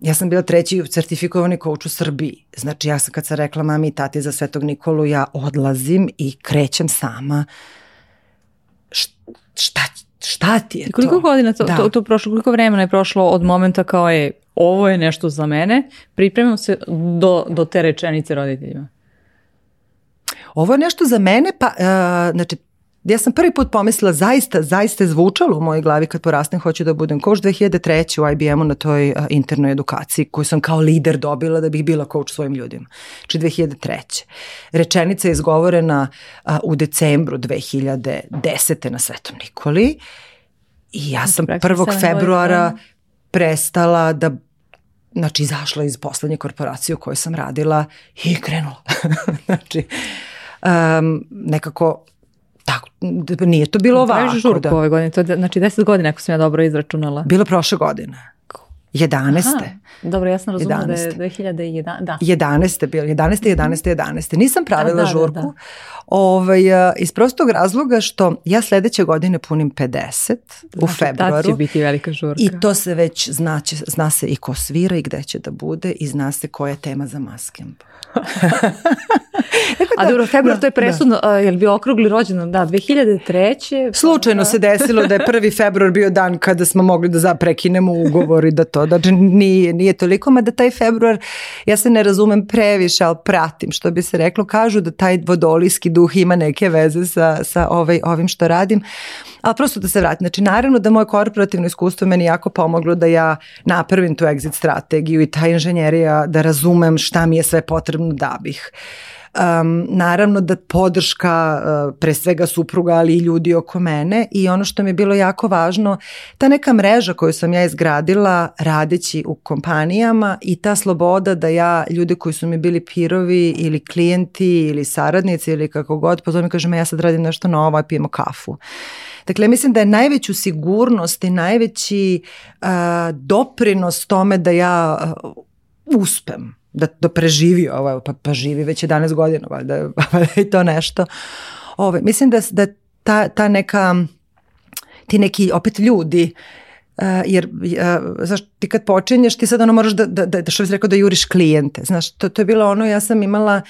Ja sam bila treći certifikovani kouč u Srbiji. Znači ja sam kad sam rekla mami i tati za Svetog Nikolu, ja odlazim i krećem sama. Šta, šta šta ti je I koliko to? godina to, da. to, to prošlo, koliko vremena je prošlo od momenta kao je ovo je nešto za mene, pripremam se do, do te rečenice roditeljima? Ovo je nešto za mene, pa, uh, znači, gdje ja sam prvi put pomislila zaista, zaista je zvučalo u mojoj glavi kad porastem hoću da budem coach 2003. u IBM-u na toj a, internoj edukaciji koju sam kao lider dobila da bih bila coach svojim ljudima. Či znači, 2003. Rečenica je izgovorena a, u decembru 2010. na Svetom Nikoli i ja sam 1. februara prestala da znači izašla iz poslednje korporacije u kojoj sam radila i krenula. znači um, nekako Tako, nije to bilo ovako. Praviš žurku da. ove godine, to je, znači 10 godina ako sam ja dobro izračunala. Bilo prošle godine. 11. Aha, dobro, ja sam razumela da je 2011. Da. 11. bilo, 11. 11. 11. Nisam da, pravila da, da, žurku. Da, da. Ovaj, e, iz prostog razloga što ja sledeće godine punim 50 u znači, februaru. će biti velika žurka. I to se već zna, zna se i ko svira i gde će da bude i zna se koja je tema za maskem. Tako da, A dobro, februar da, to je da. presudno, da. je li okrugli rođendan, da, 2003. Pa Slučajno da. se desilo da je 1. februar bio dan kada smo mogli da zaprekinemo ugovor i da to, znači nije, nije toliko, mada taj februar, ja se ne razumem previše, ali pratim što bi se reklo, kažu da taj vodolijski duh ima neke veze sa, sa ovaj, ovim što radim, ali prosto da se vratim, znači naravno da moje korporativno iskustvo meni jako pomoglo da ja napravim tu exit strategiju i ta inženjerija da razumem šta mi je sve potrebno da bih um, naravno da podrška uh, pre svega supruga, ali i ljudi oko mene i ono što mi je bilo jako važno, ta neka mreža koju sam ja izgradila radeći u kompanijama i ta sloboda da ja ljude koji su mi bili pirovi ili klijenti ili saradnici ili kako god, pa to mi kažem e, ja sad radim nešto novo i pijemo kafu. Dakle, mislim da je najveću sigurnost i najveći uh, doprinos tome da ja uh, uspem da, da preživi ovo, ovaj, pa, pa živi već 11 godina, valjda, valjda i to nešto. Ove, ovaj, mislim da, da ta, ta neka, ti neki opet ljudi, Uh, jer uh, znaš, ti kad počinješ ti sad ono moraš da, da, da, da što bi rekao da juriš klijente znaš to, to je bilo ono ja sam imala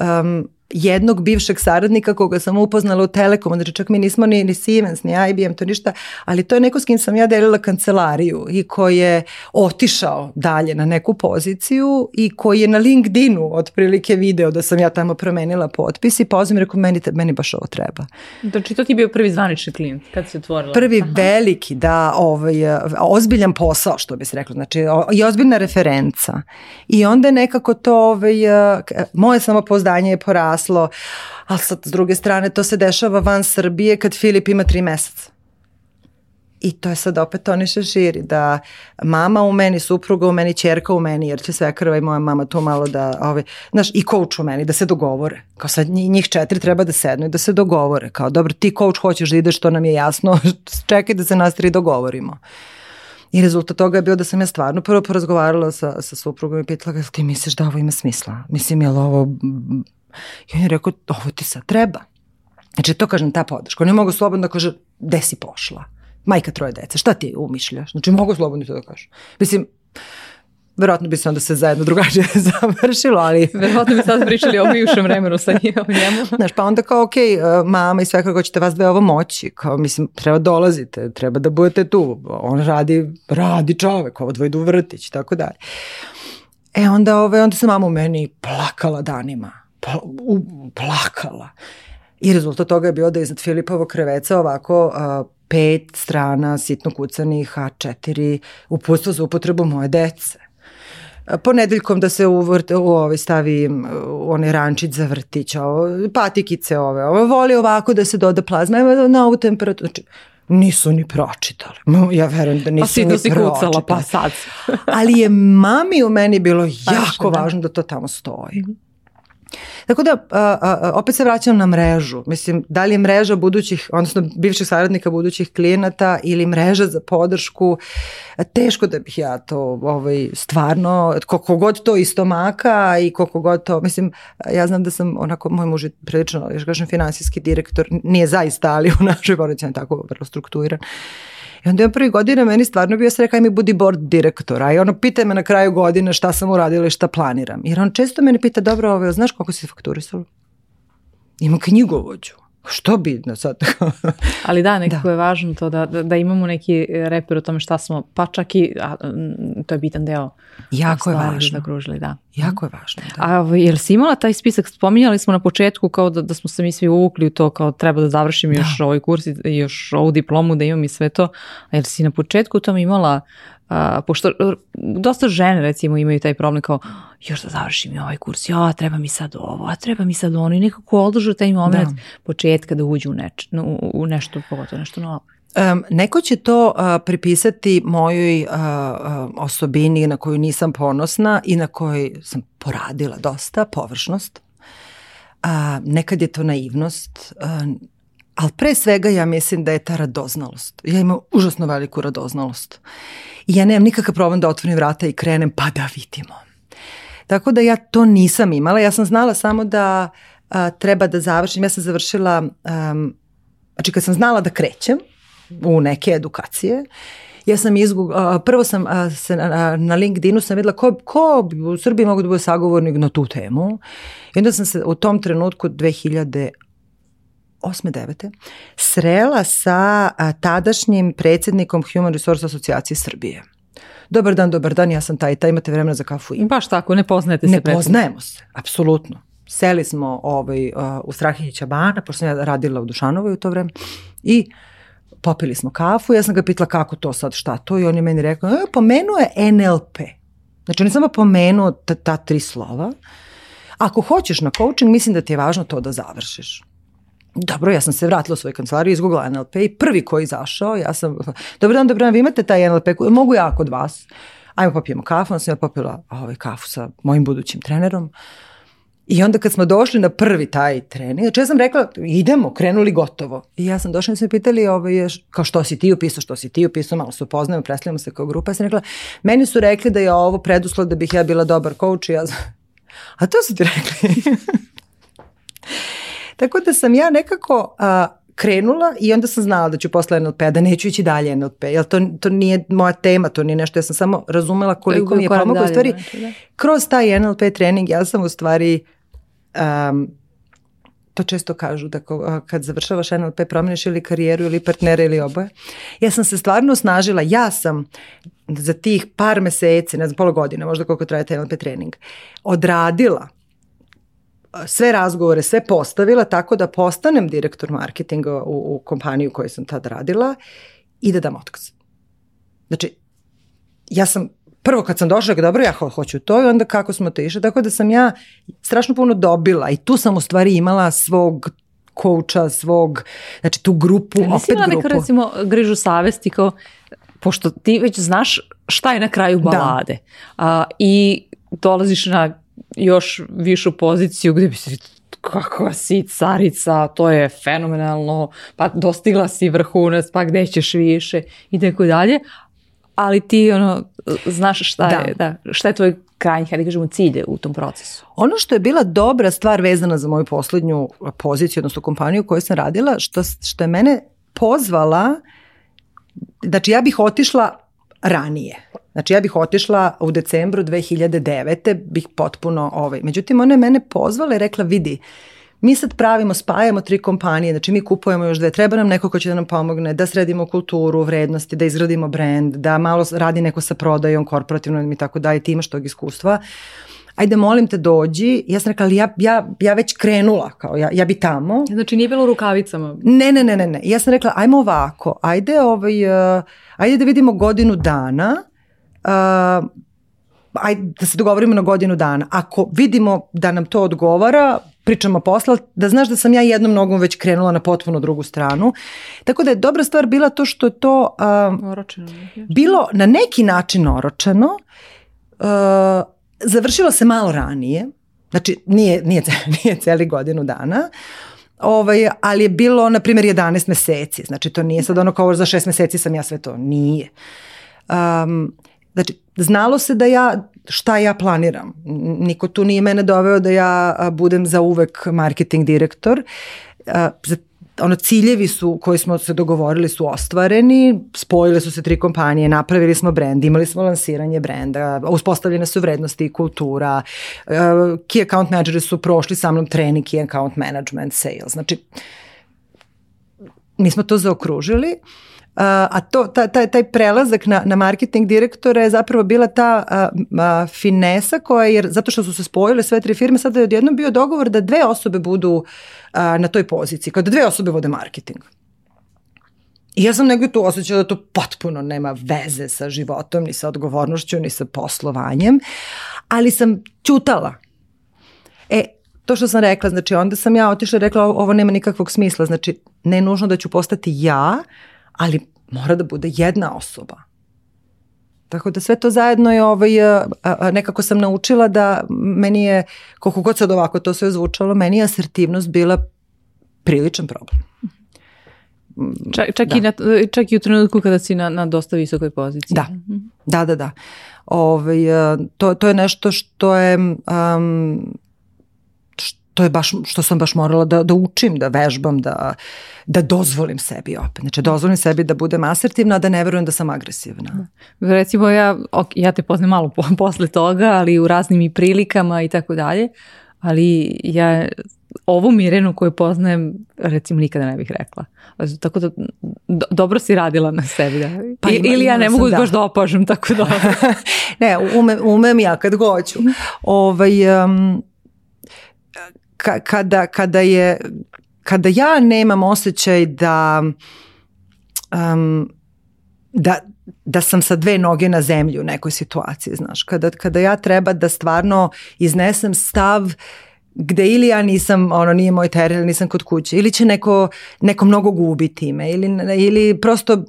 um, jednog bivšeg saradnika koga sam upoznala u Telekom, znači čak mi nismo ni, ni Siemens, ni IBM, to ništa, ali to je neko s kim sam ja delila kancelariju i koji je otišao dalje na neku poziciju i koji je na LinkedInu otprilike video da sam ja tamo promenila potpis i pozvim i rekao meni, meni baš ovo treba. Znači to ti je bio prvi zvanični klijent kad si otvorila? Prvi Aha. veliki, da, ovaj, ozbiljan posao što bi se rekla, znači i ozbiljna referenca. I onda je nekako to, ovaj, moje samopouzdanje je poraslo raslo, ali sad s druge strane to se dešava van Srbije kad Filip ima tri meseca. I to je sad opet oni se širi, da mama u meni, supruga u meni, čerka u meni, jer će sve krva i moja mama to malo da, ove, ovaj, znaš, i coach u meni, da se dogovore. Kao sad njih četiri treba da sednu i da se dogovore. Kao, dobro, ti coach hoćeš da ideš, to nam je jasno, čekaj da se nas tri dogovorimo. I rezultat toga je bio da sam ja stvarno prvo porazgovarala sa, sa suprugom i pitala ga, ti misliš da ovo ima smisla? Mislim, je li ovo I on je rekao, ovo ti sad treba. Znači, to kažem, ta podrška. Oni mogu slobodno da kaže, gde si pošla? Majka troje dece, šta ti umišljaš? Znači, mogu slobodno to da kažem. Mislim, verovatno bi se onda se zajedno drugačije završilo, ali... verovatno bi sad pričali o bivšem vremenu sa njim, o njemu. Znaš, pa onda kao, ok, e, mama i sve kako ćete vas dve ovo moći, kao, mislim, treba dolazite, treba da budete tu, on radi, radi čovek, ovo dvoje vrtić tako dalje. E onda, ove, onda se mama u meni plakala danima Pa, plakala. I rezultat toga je bio da iznad Filipovo kreveca ovako a, pet strana sitno kucanih A4 upustva za upotrebu moje dece ponedeljkom da se u, vrt, u ovaj stavi u onaj rančić za vrtić, ovo, patikice ove, ovo, voli ovako da se doda plazma, na ovu temperaturu, znači, nisu ni pročitali. Ja verujem da pa nisu pa si, ni si pročitali. Kucala, pa sad. Ali je mami u meni bilo jako Pašno, da. važno da to tamo stoji. Mm -hmm. Tako da, a, a, opet se vraćam na mrežu. Mislim, da li je mreža budućih, odnosno bivših saradnika budućih klijenata ili mreža za podršku, teško da bih ja to ovaj, stvarno, koliko god to iz stomaka i koliko god to, mislim, ja znam da sam onako, moj muž je prilično, još kažem, finansijski direktor, nije zaista, ali u našoj porodici je tako vrlo strukturiran. I onda je on prvi godina meni stvarno bio se rekao, mi budi board direktora. I ono, pita me na kraju godine šta sam uradila i šta planiram. Jer on često mene pita, dobro, ove, ovaj, znaš kako si fakturisala? Ima knjigovođu što bitno sad? Ali da, nekako da. je važno to da, da, da imamo neki reper o tome šta smo, pa čak i, a, mm, to je bitan deo. Jako je važno. Da kružili, da. Jako je važno. Da. A jel si imala taj spisak, spominjali smo na početku kao da, da smo se mi svi uvukli u to kao treba da završim da. još ovaj kurs i još ovu diplomu, da imam i sve to. A jel si na početku tom imala Uh, pošto dosta žene recimo imaju taj problem kao još da završim i ovaj kurs, ja treba mi sad ovo, a treba mi sad ono i nekako održu taj moment da. početka da uđu u, neč, u, u nešto, pogotovo nešto novo. Um, neko će to uh, pripisati mojoj uh, osobini na koju nisam ponosna i na kojoj sam poradila dosta, površnost. Uh, nekad je to naivnost, uh, ali pre svega ja mislim da je ta radoznalost. Ja imam užasno veliku radoznalost. I ja nemam nikakav problem da otvorim vrata i krenem pa da vidimo. Tako da ja to nisam imala. Ja sam znala samo da a, treba da završim. Ja sam završila, um, znači kad sam znala da krećem u neke edukacije, ja sam izgug, a, prvo sam a, se na, na LinkedInu sam videla ko, ko u Srbiji mogu da bude sagovornik na tu temu. I onda sam se u tom trenutku 2000 8. 9. srela sa a, tadašnjim predsednikom Human Resource asocijacije Srbije. Dobar dan, dobar dan, ja sam taj taj, imate vremena za kafu i... Baš tako, ne poznajete se. Ne pretim. poznajemo se, apsolutno. Seli smo ovaj, a, u Strahinjića bana, pošto sam ja radila u Dušanovoj u to vreme i popili smo kafu, ja sam ga pitala kako to sad, šta to i on je meni rekao, e, pomenuo je NLP. Znači on je samo pomenuo ta, ta tri slova. Ako hoćeš na coaching, mislim da ti je važno to da završiš. Dobro, ja sam se vratila u svoju kancelariju, izgugla NLP i prvi koji izašao, ja sam, dobro dan, dobro dan, vi imate taj NLP, mogu ja kod vas, ajmo popijemo kafu, onda sam ja popila ovaj, kafu sa mojim budućim trenerom, I onda kad smo došli na prvi taj trening, znači ja sam rekla idemo, krenuli gotovo. I ja sam došla i sam pitali ovaj, kao što si ti upisao, što si ti upisao, malo se upoznajemo, preslijemo se kao grupa. Ja sam rekla, meni su rekli da je ovo preduslov da bih ja bila dobar coach i ja... A to su ti rekli. Tako da sam ja nekako a, krenula i onda sam znala da ću posle NLP, da neću ići dalje NLP, jer to, to nije moja tema, to nije nešto, ja sam samo razumela koliko mi je pomogao. U stvari, znači, da. kroz taj NLP trening ja sam u stvari um, to često kažu da kad završavaš NLP promeniš ili karijeru ili partnera ili oboje. Ja sam se stvarno osnažila, ja sam za tih par meseci, ne znam, pola godine, možda koliko traje taj NLP trening, odradila sve razgovore, sve postavila tako da postanem direktor marketinga u, u kompaniju koju sam tad radila i da dam otkaz. Znači, ja sam prvo kad sam došla, dobro, ja ho hoću to i onda kako smo to išli. Tako da sam ja strašno puno dobila i tu sam u stvari imala svog kouča, svog, znači tu grupu, Nisi opet grupu. Nisi recimo grižu savesti kao, pošto ti već znaš šta je na kraju da. balade da. a, i dolaziš na još višu poziciju gde bi se kakva si carica, to je fenomenalno, pa dostigla si vrhunac, pa gde ćeš više i tako dalje, ali ti ono, znaš šta da. je, da, šta je tvoj krajnji, hajde kažemo, cilje u tom procesu. Ono što je bila dobra stvar vezana za moju poslednju poziciju, odnosno kompaniju koju sam radila, što, što je mene pozvala, znači ja bih otišla ranije Znači ja bih otišla u decembru 2009. bih potpuno ovaj. Međutim, ona je mene pozvala i rekla vidi, mi sad pravimo, spajamo tri kompanije, znači mi kupujemo još dve, treba nam neko ko će da nam pomogne da sredimo kulturu, vrednosti, da izgradimo brand, da malo radi neko sa prodajom, korporativnom i tako dalje, ti imaš tog iskustva. Ajde, molim te, dođi. Ja sam rekla, ali ja, ja, ja već krenula, kao ja, ja bi tamo. Znači nije bilo u rukavicama? Ne, ne, ne, ne, ne. Ja sam rekla, ajmo ovako, ajde, ovaj, uh, ajde da vidimo godinu dana, uh, ajde da se dogovorimo na godinu dana. Ako vidimo da nam to odgovara, pričamo posla, da znaš da sam ja jednom nogom već krenula na potpuno drugu stranu. Tako da je dobra stvar bila to što je to uh, oročeno. bilo na neki način oročeno. Uh, završilo se malo ranije, znači nije, nije, nije celi godinu dana, ovaj, ali je bilo, na primjer, 11 meseci. Znači, to nije sad da. ono kao za 6 meseci sam ja sve to. Nije. Um, Znači, znalo se da ja, šta ja planiram. Niko tu nije mene doveo da ja budem za uvek marketing direktor. Za ono ciljevi su koji smo se dogovorili su ostvareni, spojile su se tri kompanije, napravili smo brend, imali smo lansiranje brenda, uspostavljene su vrednosti i kultura, key account manageri su prošli sa mnom trening key account management sales. Znači, mi smo to zaokružili. Uh, a to, taj, taj, taj prelazak na, na marketing direktora je zapravo bila ta a, a, finesa koja je, zato što su se spojile sve tri firme, sada je odjednom bio dogovor da dve osobe budu a, na toj poziciji, kao da dve osobe vode marketing. I ja sam negde tu osjećala da to potpuno nema veze sa životom, ni sa odgovornošću, ni sa poslovanjem, ali sam ćutala. E, to što sam rekla, znači onda sam ja otišla i rekla ovo nema nikakvog smisla, znači ne nužno da ću postati ja, ali mora da bude jedna osoba. Tako da sve to zajedno je ovaj, e, a, nekako sam naučila da meni je, koliko god sad ovako to sve zvučalo, meni je asertivnost bila priličan problem. Čak, čak, da. i na, čak i u trenutku kada si na, na dosta visokoj poziciji. Da, mhm. da, da. da. Ove, ovaj, to, to je nešto što je um, to je baš što sam baš morala da, da učim, da vežbam, da, da dozvolim sebi opet. Znači, dozvolim sebi da budem asertivna, a da ne verujem da sam agresivna. Da. Recimo, ja, ok, ja te poznam malo po, posle toga, ali u raznim i prilikama i tako dalje, ali ja ovu Mirenu koju poznajem, recimo, nikada ne bih rekla. Znači, tako da, do, dobro si radila na sebi. Da? Pa I, ima, ili ja ne mogu sam, da. baš da opažem tako dobro. Da. ne, umem, umem ja kad goću. Mhm. ovaj, um, kada, kada, je, kada ja nemam osjećaj da, um, da, da sam sa dve noge na zemlji u nekoj situaciji, znaš, kada, kada ja treba da stvarno iznesem stav gde ili ja nisam, ono, nije moj teren, nisam kod kuće, ili će neko, neko mnogo gubiti time, ili, ili prosto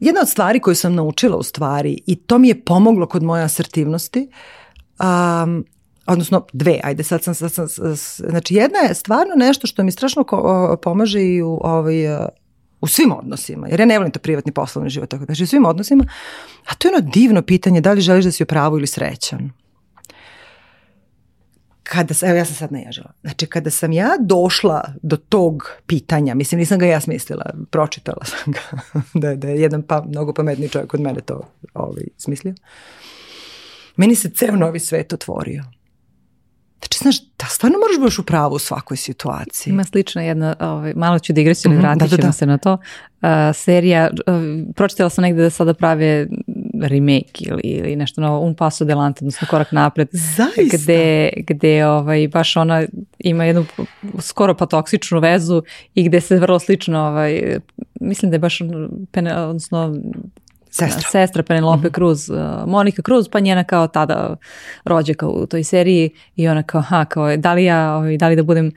jedna od stvari koju sam naučila u stvari i to mi je pomoglo kod moje asertivnosti um, odnosno dve, ajde sad sam, sad sam, znači jedna je stvarno nešto što mi strašno ko, pomaže i u ovaj, u svim odnosima, jer ja ne volim to privatni poslovni život, tako da, znači u svim odnosima, a to je ono divno pitanje da li želiš da si u pravu ili srećan. Kada, evo ja sam sad naježila, znači kada sam ja došla do tog pitanja, mislim nisam ga ja smislila, pročitala sam ga, da, da je jedan pa, mnogo pametni čovjek od mene to ovaj, smislio, meni se ceo novi svet otvorio Znači, znaš, da stvarno moraš da baš u pravu u svakoj situaciji. Ima slična jedna, ovaj, malo ću da igrati, ali mhm, vratit ćemo da, da, da. se na to. Uh, serija, uh, pročitala sam negde da sada prave remake ili, ili nešto novo, Un paso delante, odnosno korak napred. Zaista? Gde, gde ovaj, baš ona ima jednu skoro pa toksičnu vezu i gde se vrlo slično, ovaj, mislim da je baš, pene, odnosno sestra, da, sestra Penelope mm-hmm. Cruz, uh, Monika Cruz, pa njena kao tada rođaka u toj seriji i ona kao, ha, kao, da li ja, ovaj, da li da budem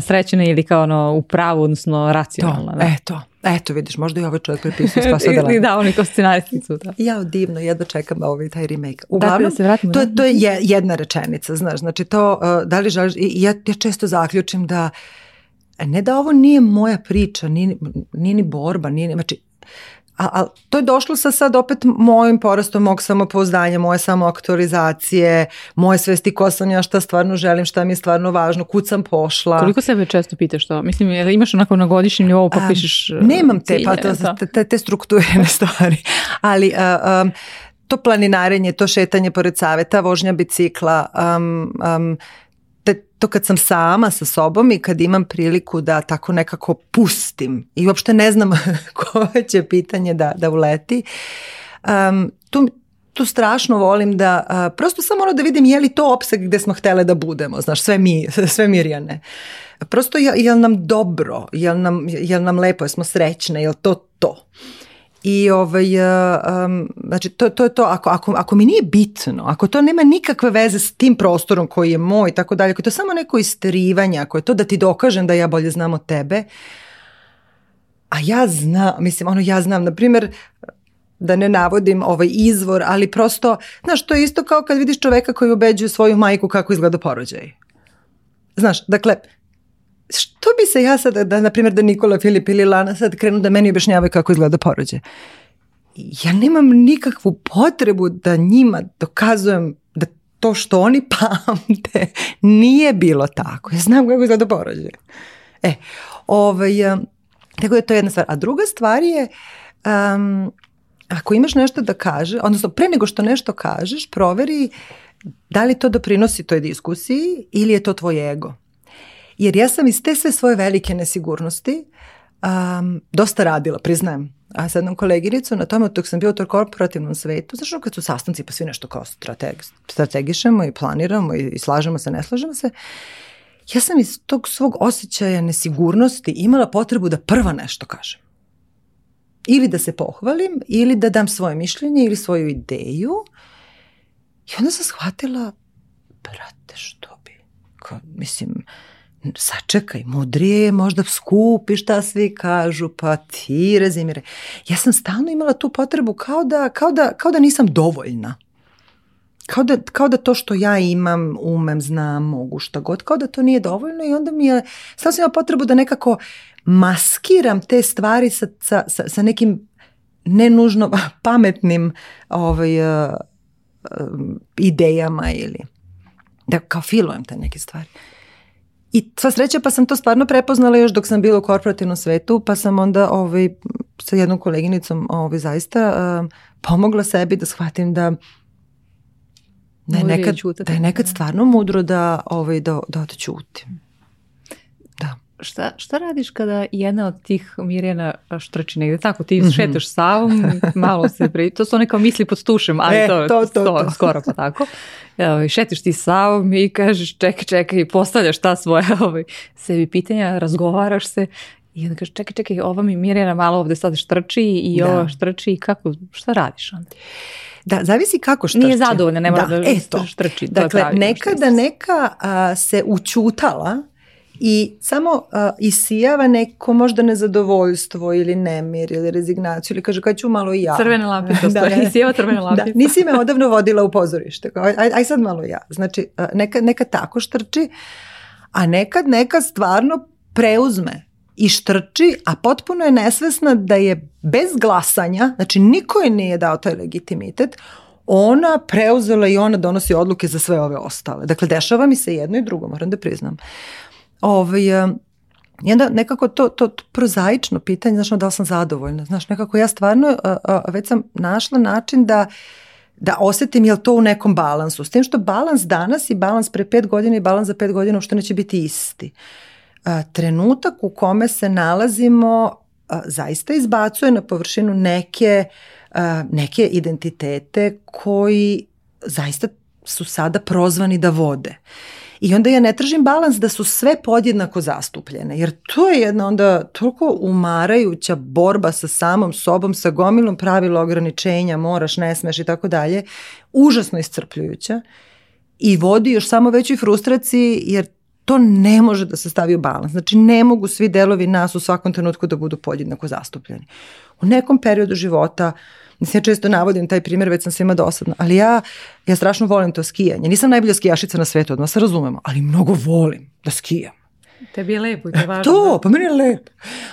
srećena ili kao ono u pravu, odnosno racionalna. To, da. eto. Eto, vidiš, možda i ovaj čovjek prepisao Spasa Delana. da, on je kao scenaristicu. Da. Ja divno, jedva čekam ovaj taj remake. Uglavnom, dakle, da se to, to je jedna rečenica, znaš, znači to, uh, da li želiš, ja, ja često zaključim da e, ne da ovo nije moja priča, nije, nije ni borba, nije, znači, A, to je došlo sa sad opet mojim porastom, mog samopouzdanja, moje samoaktualizacije, moje svesti ko sam ja, šta stvarno želim, šta mi je stvarno važno, kud sam pošla. Koliko sebe često pitaš to? Mislim, imaš onako na godišnjem nivou pa pišeš e, Nemam te, pa to, da? te, te strukturene stvari. Ali a, um, to planinarenje, to šetanje pored saveta, vožnja bicikla, um, um, te, to kad sam sama sa sobom i kad imam priliku da tako nekako pustim i uopšte ne znam koje će pitanje da, da uleti, um, tu, tu strašno volim da a, prosto samo ono da vidim je li to opseg gde smo htele da budemo, znaš, sve mi, sve Mirjane. Prosto je, je li nam dobro, je li nam, je li nam lepo, je smo srećne, je li to to? Uh, I ovaj, um, znači to, to je to, ako, ako, ako mi nije bitno, ako to nema nikakve veze s tim prostorom koji je moj i tako dalje, ako je to samo neko isterivanje, ako je to da ti dokažem da ja bolje znam od tebe, a ja znam, mislim, ono ja znam, na primjer, da ne navodim ovaj izvor, ali prosto, znaš, to je isto kao kad vidiš čoveka koji ubeđuje svoju majku kako izgleda porođaj. Znaš, dakle, što bi se ja sada, da, na primjer, da Nikola Filip ili Lana sad krenu da meni objašnjavaju kako izgleda porođaj. Ja nemam nikakvu potrebu da njima dokazujem da to što oni pamte nije bilo tako. Ja znam kako izgleda porođaj. E, ovaj, tako da je to jedna stvar. A druga stvar je, um, ako imaš nešto da kaže, odnosno pre nego što nešto kažeš, proveri da li to doprinosi toj diskusiji ili je to tvoj ego. Jer ja sam iz te sve svoje velike nesigurnosti um, dosta radila, priznajem. A sa jednom koleginicu na tome, dok sam bio u tom korporativnom svetu, znaš kad su sastanci pa svi nešto kao strateg, strategišemo i planiramo i, i slažemo se, ne slažemo se, ja sam iz tog svog osjećaja nesigurnosti imala potrebu da prva nešto kažem. Ili da se pohvalim, ili da dam svoje mišljenje, ili svoju ideju. I onda sam shvatila, brate, što bi, ka, mislim, uh, sačekaj, mudrije je možda skupi šta svi kažu, pa ti Razimire. Ja sam stalno imala tu potrebu kao da, kao da, kao da nisam dovoljna. Kao da, kao da to što ja imam, umem, znam, mogu šta god, kao da to nije dovoljno i onda mi je, stalno sam imala potrebu da nekako maskiram te stvari sa, sa, sa nekim nenužno pametnim ovaj, uh, idejama ili da kao filujem te neke stvari. I sva sreća pa sam to stvarno prepoznala još dok sam bila u korporativnom svetu, pa sam onda ovaj, sa jednom koleginicom ovaj, zaista uh, pomogla sebi da shvatim da da je nekad, da je nekad da. stvarno mudro da, ovaj, da, da odćutim šta, šta radiš kada jedna od tih Mirjana štrči negde tako, ti mhm. šeteš savom, malo se pri... To su one kao misli pod tušem, ali e, to, to, to, to, skoro pa tako. Evo, šetiš ti savom i kažeš čekaj, čekaj i postavljaš ta svoja ovaj, sebi pitanja, razgovaraš se i onda kaže čekaj, čekaj, ova mi Mirjana malo ovde sad štrči i da. ova štrči i kako, šta radiš onda? Da, zavisi kako štrči. Nije zadovoljna, ne mora da, da eto. štrči. Dakle, nekada neka a, se učutala i samo uh, isijava neko možda nezadovoljstvo ili nemir ili rezignaciju ili kaže kad ću malo i ja. Crvene lapice, da, da, isijava crvene lapice. Da, nisi me odavno vodila u pozorište, kao, aj, aj sad malo ja. Znači uh, neka, neka tako štrči, a nekad neka stvarno preuzme i štrči, a potpuno je nesvesna da je bez glasanja, znači niko je nije dao taj legitimitet, ona preuzela i ona donosi odluke za sve ove ostale. Dakle, dešava mi se jedno i drugo, moram da priznam. Uh, ovaj, e, I onda nekako to, to, to prozaično pitanje, znaš, da li sam zadovoljna, znaš, nekako ja stvarno a, e, a, e, već sam našla način da da osetim je li to u nekom balansu. S tim što balans danas i balans pre pet godina i balans za pet godina uopšte neće biti isti. A, trenutak u kome se nalazimo a, zaista izbacuje na površinu neke, a, neke identitete koji zaista su sada prozvani da vode. Uh, I onda ja ne tražim balans da su sve podjednako zastupljene, jer to je jedna onda toliko umarajuća borba sa samom sobom, sa gomilom pravila ograničenja, moraš, ne smeš i tako dalje, užasno iscrpljujuća i vodi još samo većoj frustraciji, jer to ne može da se stavi u balans. Znači, ne mogu svi delovi nas u svakom trenutku da budu podjednako zastupljeni. U nekom periodu života uh, Mislim, ja često navodim taj primjer, već sam svima dosadna, ali ja, ja strašno volim to skijanje. Nisam najbolja skijašica na svetu, odmah se razumemo, ali mnogo volim da skijam. Tebi je lepo i te e, važno. To, da. pa meni je lepo.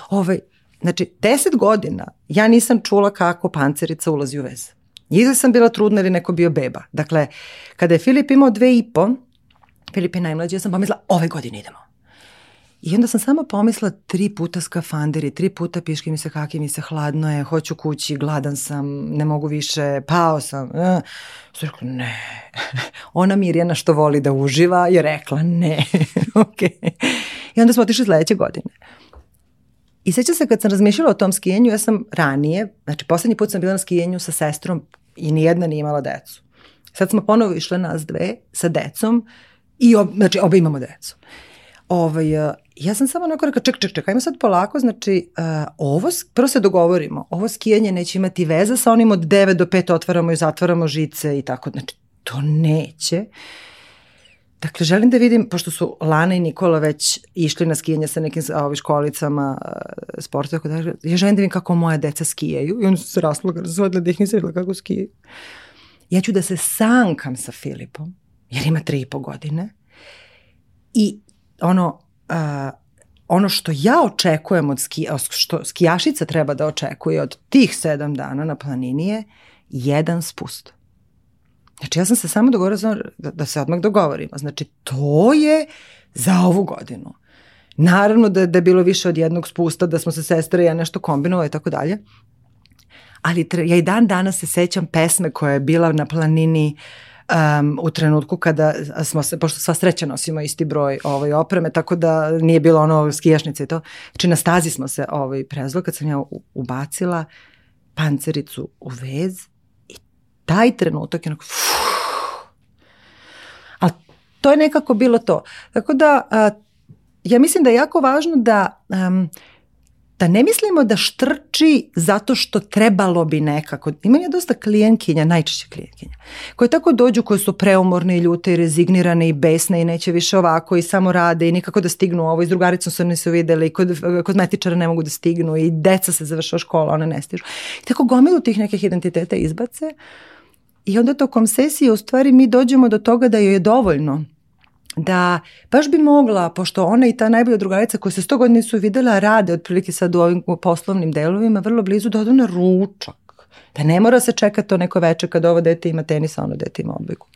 Ove, ovaj, znači, deset godina ja nisam čula kako pancerica ulazi u vez. Ili sam bila trudna ili neko bio beba. Dakle, kada je Filip imao dve i po, Filip je najmlađi, ja sam pomisla, ove godine idemo. I onda sam samo pomisla tri puta skafanderi, tri puta piški mi se, haki mi se, hladno je, hoću kući, gladan sam, ne mogu više, pao sam. Eh. Sam rekla, ne. Ona Mirjana što voli da uživa je rekla ne. okay. I onda smo otišli sledeće godine. I sećam se kad sam razmišljala o tom skijenju, ja sam ranije, znači poslednji put sam bila na skijenju sa sestrom i nijedna nije imala decu. Sad smo ponovo išle nas dve sa decom i ob, znači obe imamo decu. Ovaj, ja sam samo onako rekao, ček, ček, ček, ajmo sad polako, znači, uh, ovo, prvo se dogovorimo, ovo skijanje neće imati veze sa onim od 9 do 5 otvaramo i zatvaramo žice i tako, znači, to neće. Dakle, želim da vidim, pošto su Lana i Nikola već išli na skijanje sa nekim ovi, školicama e, sporta, tako da, ja želim da vidim kako moja deca skijaju i oni su se rasloga, razvodila da ih nisam videla kako skijaju. Ja ću da se sankam sa Filipom, jer ima tri i po godine, i ono, ono što ja očekujem od skija, što skijašica treba da očekuje od tih sedam dana na planini je jedan spust. Znači ja sam se samo dogovorila da, da se odmah dogovorimo. Znači to je za ovu godinu. Naravno da, da je bilo više od jednog spusta, da smo se sestre i ja nešto kombinovali i tako dalje. Ali tre, ja i dan danas se sećam pesme koja je bila na planini uh, um, u trenutku kada smo se, pošto sva sreća nosimo isti broj ovaj, opreme, tako da nije bilo ono skijašnice i to. Znači na stazi smo se ovaj, prezlo kad sam ja ubacila pancericu u vez i taj trenutak je onako fuh, a to je nekako bilo to. Tako da a, ja mislim da je jako važno da um, da ne mislimo da štrči zato što trebalo bi nekako. Ima je dosta klijenkinja, najčešće klijenkinja, koje tako dođu, koje su preumorne i ljute i rezignirane i besne i neće više ovako i samo rade i nikako da stignu ovo i s drugaricom se nisu videli i kod kozmetičara ne mogu da stignu i deca se završava škola, one ne stižu. I tako gomilu tih nekih identiteta izbace i onda tokom sesije u stvari mi dođemo do toga da joj je dovoljno da baš bi mogla, pošto ona i ta najbolja drugarica koja se sto godina nisu videla rade otprilike sad u ovim poslovnim delovima vrlo blizu da odu na ručak. Da ne mora se čekati to neko veče kad ovo dete ima tenis, ono dete ima odbojku.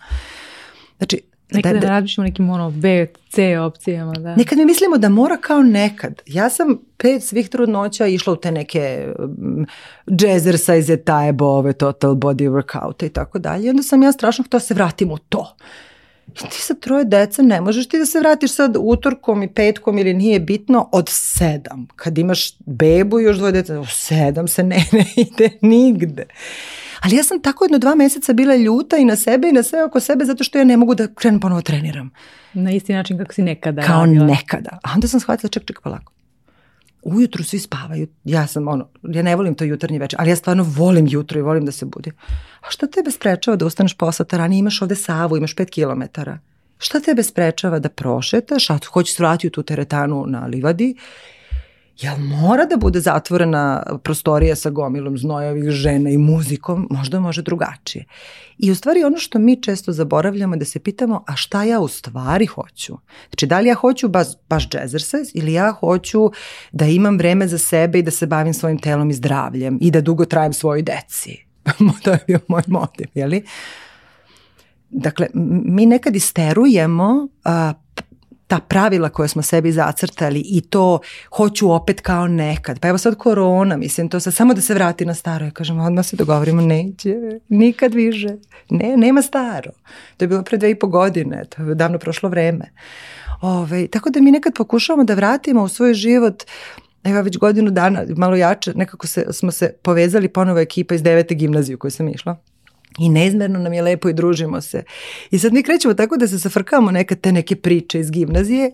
Znači, Nekad da, da, razmišljamo nekim ono B, C opcijama. Da. Nekad mi mislimo da mora kao nekad. Ja sam pet svih trudnoća išla u te neke um, jazzercise, tajebove, total body workout i tako dalje. Onda sam ja strašno htela da se vratim u to. I ti sa troje deca ne možeš ti da se vratiš sad utorkom i petkom ili nije bitno od sedam. Kad imaš bebu i još dvoje deca, od sedam se ne, ne ide nigde. Ali ja sam tako jedno dva meseca bila ljuta i na sebe i na sve oko sebe zato što ja ne mogu da krenem ponovo da treniram. Na isti način kako si nekada. Kao radila. nekada. A onda sam shvatila ček, ček, polako. Ujutru svi spavaju. Ja sam ono, ja ne volim to jutarnje večer, ali ja stvarno volim jutro i volim da se budim. A šta tebe sprečava da ustaneš posle sata ranije? Imaš ovde Savu, imaš 5 kilometara. Šta tebe sprečava da prošetaš, a hoćeš svratiti da u tu teretanu na livadi? Jel mora da bude zatvorena prostorija sa gomilom znojavih žena i muzikom? Možda može drugačije. I u stvari ono što mi često zaboravljamo je da se pitamo, a šta ja u stvari hoću? Znači, da li ja hoću baš, baš jazzercise ili ja hoću da imam vreme za sebe i da se bavim svojim telom i zdravljem i da dugo trajem svojoj deci? to je bio moj motiv, jeli? Dakle, mi nekad isterujemo a, ta pravila koje smo sebi zacrtali i to hoću opet kao nekad. Pa evo sad korona, mislim to sad samo da se vrati na staro. Ja kažem, odmah se dogovorimo, neće, nikad više. Ne, nema staro. To je bilo pre dve i po godine, to je davno prošlo vreme. Ove, tako da mi nekad pokušavamo da vratimo u svoj život uh, evo već godinu dana, malo jače, nekako se, smo se povezali ponovo ekipa iz devete gimnazije u kojoj sam išla. I neizmerno nam je lepo i družimo se. I sad mi krećemo tako da se safrkamo nekad te neke priče iz gimnazije,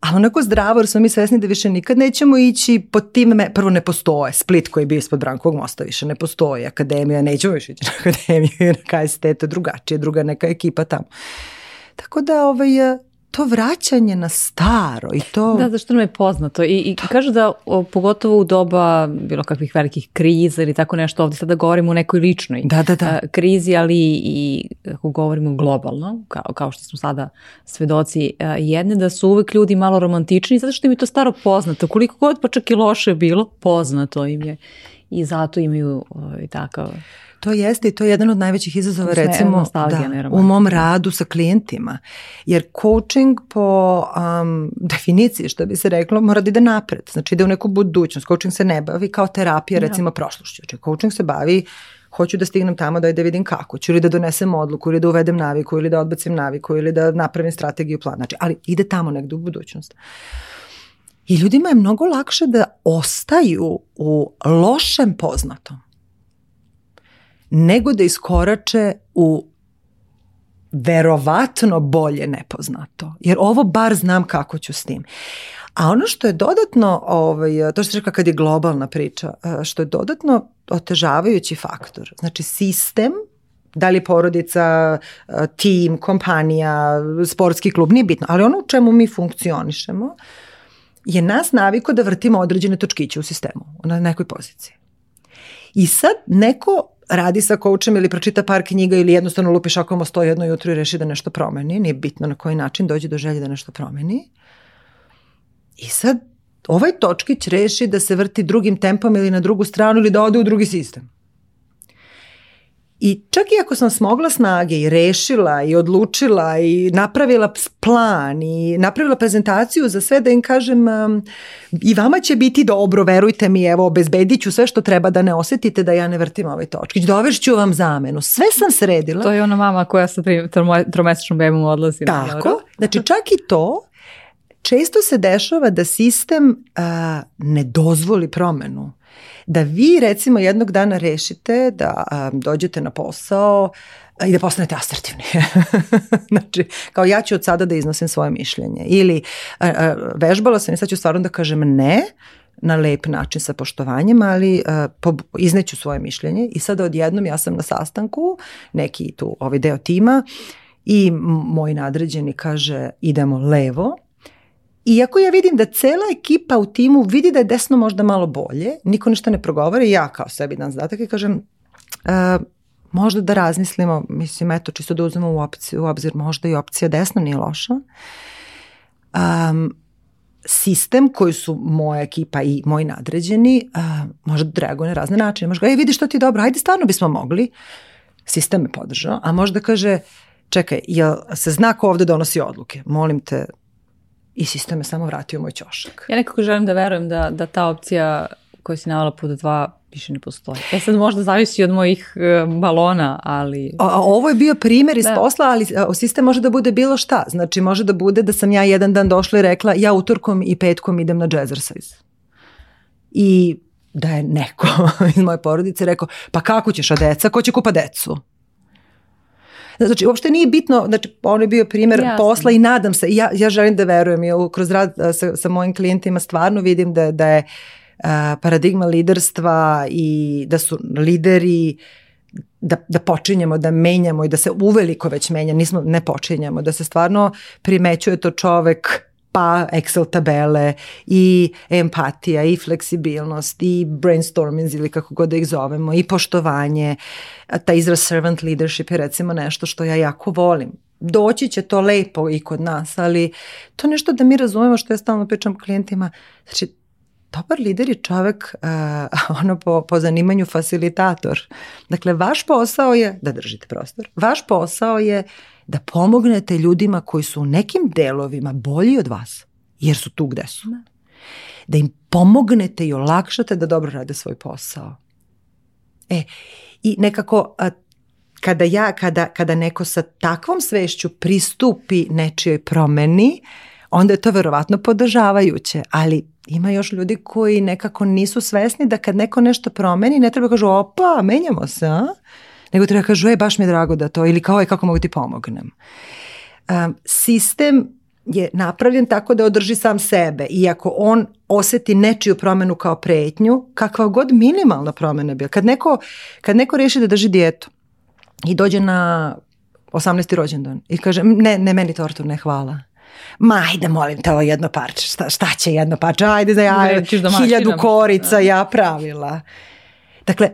ali onako zdravo, jer smo mi svesni da više nikad nećemo ići po tim, me, prvo ne postoje, Split koji je bio ispod Brankovog mosta više ne postoji, akademija, nećemo više ići na akademiju i na KST, to drugačije, druga neka ekipa tamo. Tako da ovaj, to vraćanje na staro i to... Da, zašto nam je poznato. I, i kažu da o, pogotovo u doba bilo kakvih velikih kriza ili tako nešto, ovdje sada govorimo o nekoj ličnoj da, da, da. A, krizi, ali i ako govorimo globalno, kao, kao što smo sada svedoci a, jedne, da su uvek ljudi malo romantični, zato što im je to staro poznato. Koliko god pa čak i loše je bilo, poznato im je. I zato imaju ovaj, takav... To jeste i to je jedan od najvećih izazova recimo da, u mom radu sa klijentima. Jer coaching po um, definiciji što bi se reklo mora da ide napred. Znači ide u neku budućnost. Coaching se ne bavi kao terapija da. recimo da. prošlošću. Znači coaching se bavi hoću da stignem tamo da da vidim kako ću ili da donesem odluku ili da uvedem naviku ili da odbacim naviku ili da napravim strategiju plan. Znači, ali ide tamo negde u budućnost. I ljudima je mnogo lakše da ostaju u lošem poznatom nego da iskorače u verovatno bolje nepoznato. Jer ovo bar znam kako ću s tim. A ono što je dodatno, ovaj, to što se rekla kad je globalna priča, e, što je dodatno otežavajući faktor. Znači sistem, da li porodica, e, tim, kompanija, sportski klub, nije bitno. Ali ono u čemu mi funkcionišemo je nas naviko da vrtimo određene točkiće u sistemu, na nekoj poziciji. I sad neko radi sa coachem ili pročita par knjiga ili jednostavno lupi šakom o sto jedno jutro i reši da nešto promeni, nije bitno na koji način dođe do želje da nešto promeni. I sad ovaj točkić reši da se vrti drugim tempom ili na drugu stranu ili da ode u drugi sistem. I čak i ako sam smogla snage i rešila i odlučila i napravila plan i napravila prezentaciju za sve da im kažem um, i vama će biti dobro, verujte mi, evo obezbedit ću sve što treba da ne osetite da ja ne vrtim ovaj točkić, dovešću vam zamenu, sve sam sredila. To je ona mama koja sa tromesečnom bebom odlazi. Tako, znači čak i to često se dešava da sistem a, ne dozvoli promenu Da vi recimo jednog dana rešite da um, dođete na posao e, i da postanete asertivni. znači, kao ja ću od sada da iznosim svoje mišljenje. Ili uh, vežbala sam i sad ću stvarno da kažem ne, na lep način sa poštovanjem, ali uh, izneću svoje mišljenje i sada odjednom ja sam na sastanku, neki tu ovaj deo tima i moj nadređeni kaže idemo levo Iako ja vidim da cela ekipa u timu vidi da je desno možda malo bolje, niko ništa ne progovara ja kao sebi dan zadatak i kažem uh, možda da razmislimo, mislim eto čisto da uzmemo u, opciju, u obzir možda i opcija desno nije loša. Um, sistem koji su moja ekipa i moji nadređeni uh, može da reaguje na razne načine. Može ga, ej vidi što ti je dobro, ajde stvarno bismo mogli. Sistem me podržao, a možda kaže čekaj, jel se znak ovde donosi odluke? Molim te, i sistem je samo vratio moj ćošak. Ja nekako želim da verujem da, da ta opcija koja si navala puta dva više ne postoji. E sad možda zavisi od mojih e, balona, ali... A, a ovo je bio primer iz da. posla, ali a, e, sistem može da bude bilo šta. Znači može da bude da sam ja jedan dan došla i rekla ja utorkom i petkom idem na jazzercise. I da je neko iz moje porodice rekao, pa kako ćeš a deca, ko će kupa decu? Znači, uopšte nije bitno, znači, on je bio primjer Jasne. posla i nadam se, ja, ja želim da verujem, jer kroz rad e, sa, sa mojim klijentima stvarno vidim da, da je e, paradigma liderstva i da su lideri da, da počinjemo, da menjamo i da se uveliko već menja, nismo, ne počinjemo, da se stvarno primećuje to čovek pa Excel tabele i empatija i fleksibilnost i brainstorming ili kako god da ih zovemo i poštovanje. Ta izraz servant leadership je recimo nešto što ja jako volim. Doći će to lepo i kod nas, ali to nešto da mi razumemo što ja stalno pričam klijentima. Znači, dobar lider je čovek uh, ono po, po zanimanju facilitator. Dakle, vaš posao je da držite prostor. Vaš posao je da pomognete ljudima koji su u nekim delovima bolji od vas, jer su tu gde su. Da. da, im pomognete i olakšate da dobro rade svoj posao. E, i nekako a, kada ja, kada, kada neko sa takvom svešću pristupi nečijoj promeni, onda je to verovatno podržavajuće, ali ima još ljudi koji nekako nisu svesni da kad neko nešto promeni, ne treba da kažu opa, menjamo se, a? nego treba kažu, e, baš mi je drago da to, ili kao, e, kako mogu ti pomognem. Um, sistem je napravljen tako da održi sam sebe i ako on oseti nečiju promenu kao pretnju, kakva god minimalna promena bila. Kad neko, kad neko reši da drži dijetu i dođe na 18. rođendan i kaže ne, ne meni tortu, ne hvala. Ma ajde molim te ovo jedno parče, šta, šta će jedno parče, ajde za ja da da hiljadu korica ja pravila. Dakle,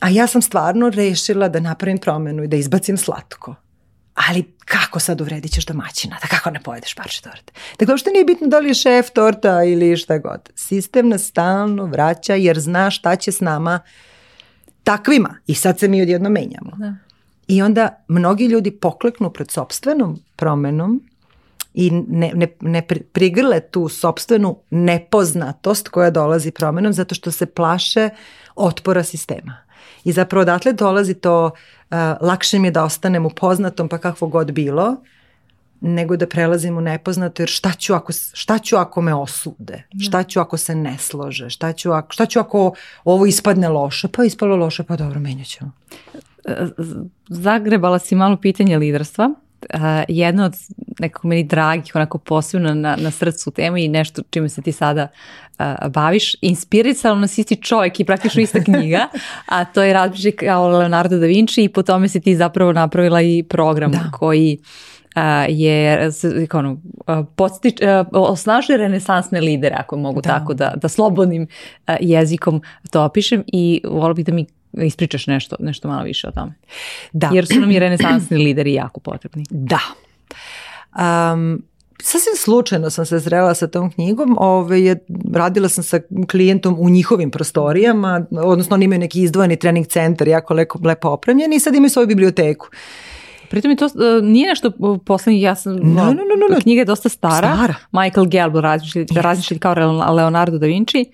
A ja sam stvarno rešila da napravim promenu i da izbacim slatko. Ali kako sad uvredit ćeš domaćina? Da kako ne pojedeš parče torte? Dakle, uopšte nije bitno da li je šef torta ili šta god. Sistem nas stalno vraća jer zna šta će s nama takvima. I sad se mi odjedno menjamo. Da. I onda mnogi ljudi pokleknu pred sobstvenom promenom i ne, ne, ne prigrle tu sobstvenu nepoznatost koja dolazi promenom zato što se plaše otpora sistema. I zapravo odatle dolazi to uh, lakše mi je da ostanem u poznatom pa kakvo god bilo, nego da prelazim u nepoznato jer šta ću ako, šta ću ako me osude, da. šta ću ako se ne slože, šta ću ako, šta ću ako ovo ispadne loše, pa ispalo loše, pa dobro, menjat ćemo. Zagrebala si malo pitanje liderstva, Uh, jedna od nekako meni dragih, onako posebno na, na srcu tema i nešto čime se ti sada baviš, inspirisalo nas isti čovjek i praktično ista knjiga, a to je razmišljaj kao Leonardo da Vinci i po tome si ti zapravo napravila i program da. koji a, je ono, podstič, osnažuje renesansne lidere, ako mogu da. tako da, da slobodnim jezikom to opišem i vola bih da mi ispričaš nešto, nešto malo više o tome. Da. Jer su nam i renesansni lideri jako potrebni. Da. Um, sasvim slučajno sam se zrela sa tom knjigom. Ove, ovaj, je, radila sam sa klijentom u njihovim prostorijama, odnosno oni imaju neki izdvojeni trening centar, jako lepo, lepo opremljeni i sad imaju svoju biblioteku. Pritom je to, e, nije nešto e, poslednji, ja sam, no, no, no, no, no. knjiga je dosta stara. Stara. Michael Gelb, razmišlj, yes. kao Leonardo da Vinci. Uh,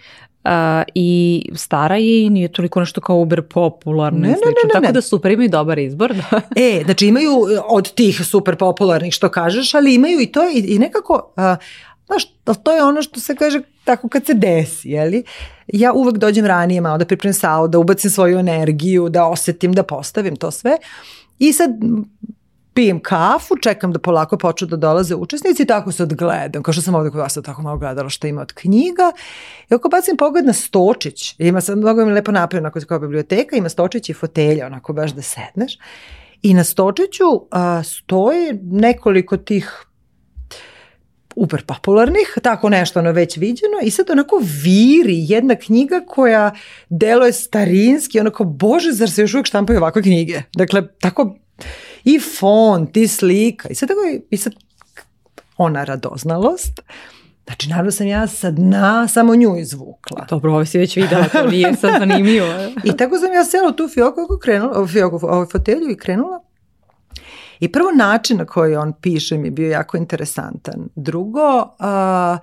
Uh, i stara je i nije toliko nešto kao uber popularna. ne, Ne, ne, ne, Tako da super imaju dobar izbor. Da. e, znači imaju e, od tih super popularnih što kažeš, ali imaju i to i, i nekako, uh, znaš, to je ono što se kaže tako kad se desi, jeli? Ja uvek dođem ranije malo da pripremim sao, da ubacim svoju energiju, da osetim, da postavim to sve. I sad pijem kafu, čekam da polako počnu da dolaze učesnici i tako se odgledam. Kao što sam ovde kod vas tako malo gledala šta ima od knjiga. I ako bacim pogled na Stočić, ima sad mnogo mi lepo napravio onako kao biblioteka, ima Stočić i fotelja, onako baš da sedneš. I na Stočiću a, stoje nekoliko tih uber popularnih, tako nešto ono već viđeno i sad onako viri jedna knjiga koja deluje starinski, onako bože zar se još uvek štampaju ovakve knjige. Dakle, tako i font i slika i sad tako je i sad ona radoznalost Znači, naravno sam ja sa dna samo nju izvukla. Dobro, ovo si već videla, to nije sad zanimljivo. I tako sam ja sela u tu fioku, krenula, fioku, ovaj fotelju i krenula. I prvo način na koji on piše mi je bio jako interesantan. Drugo, a,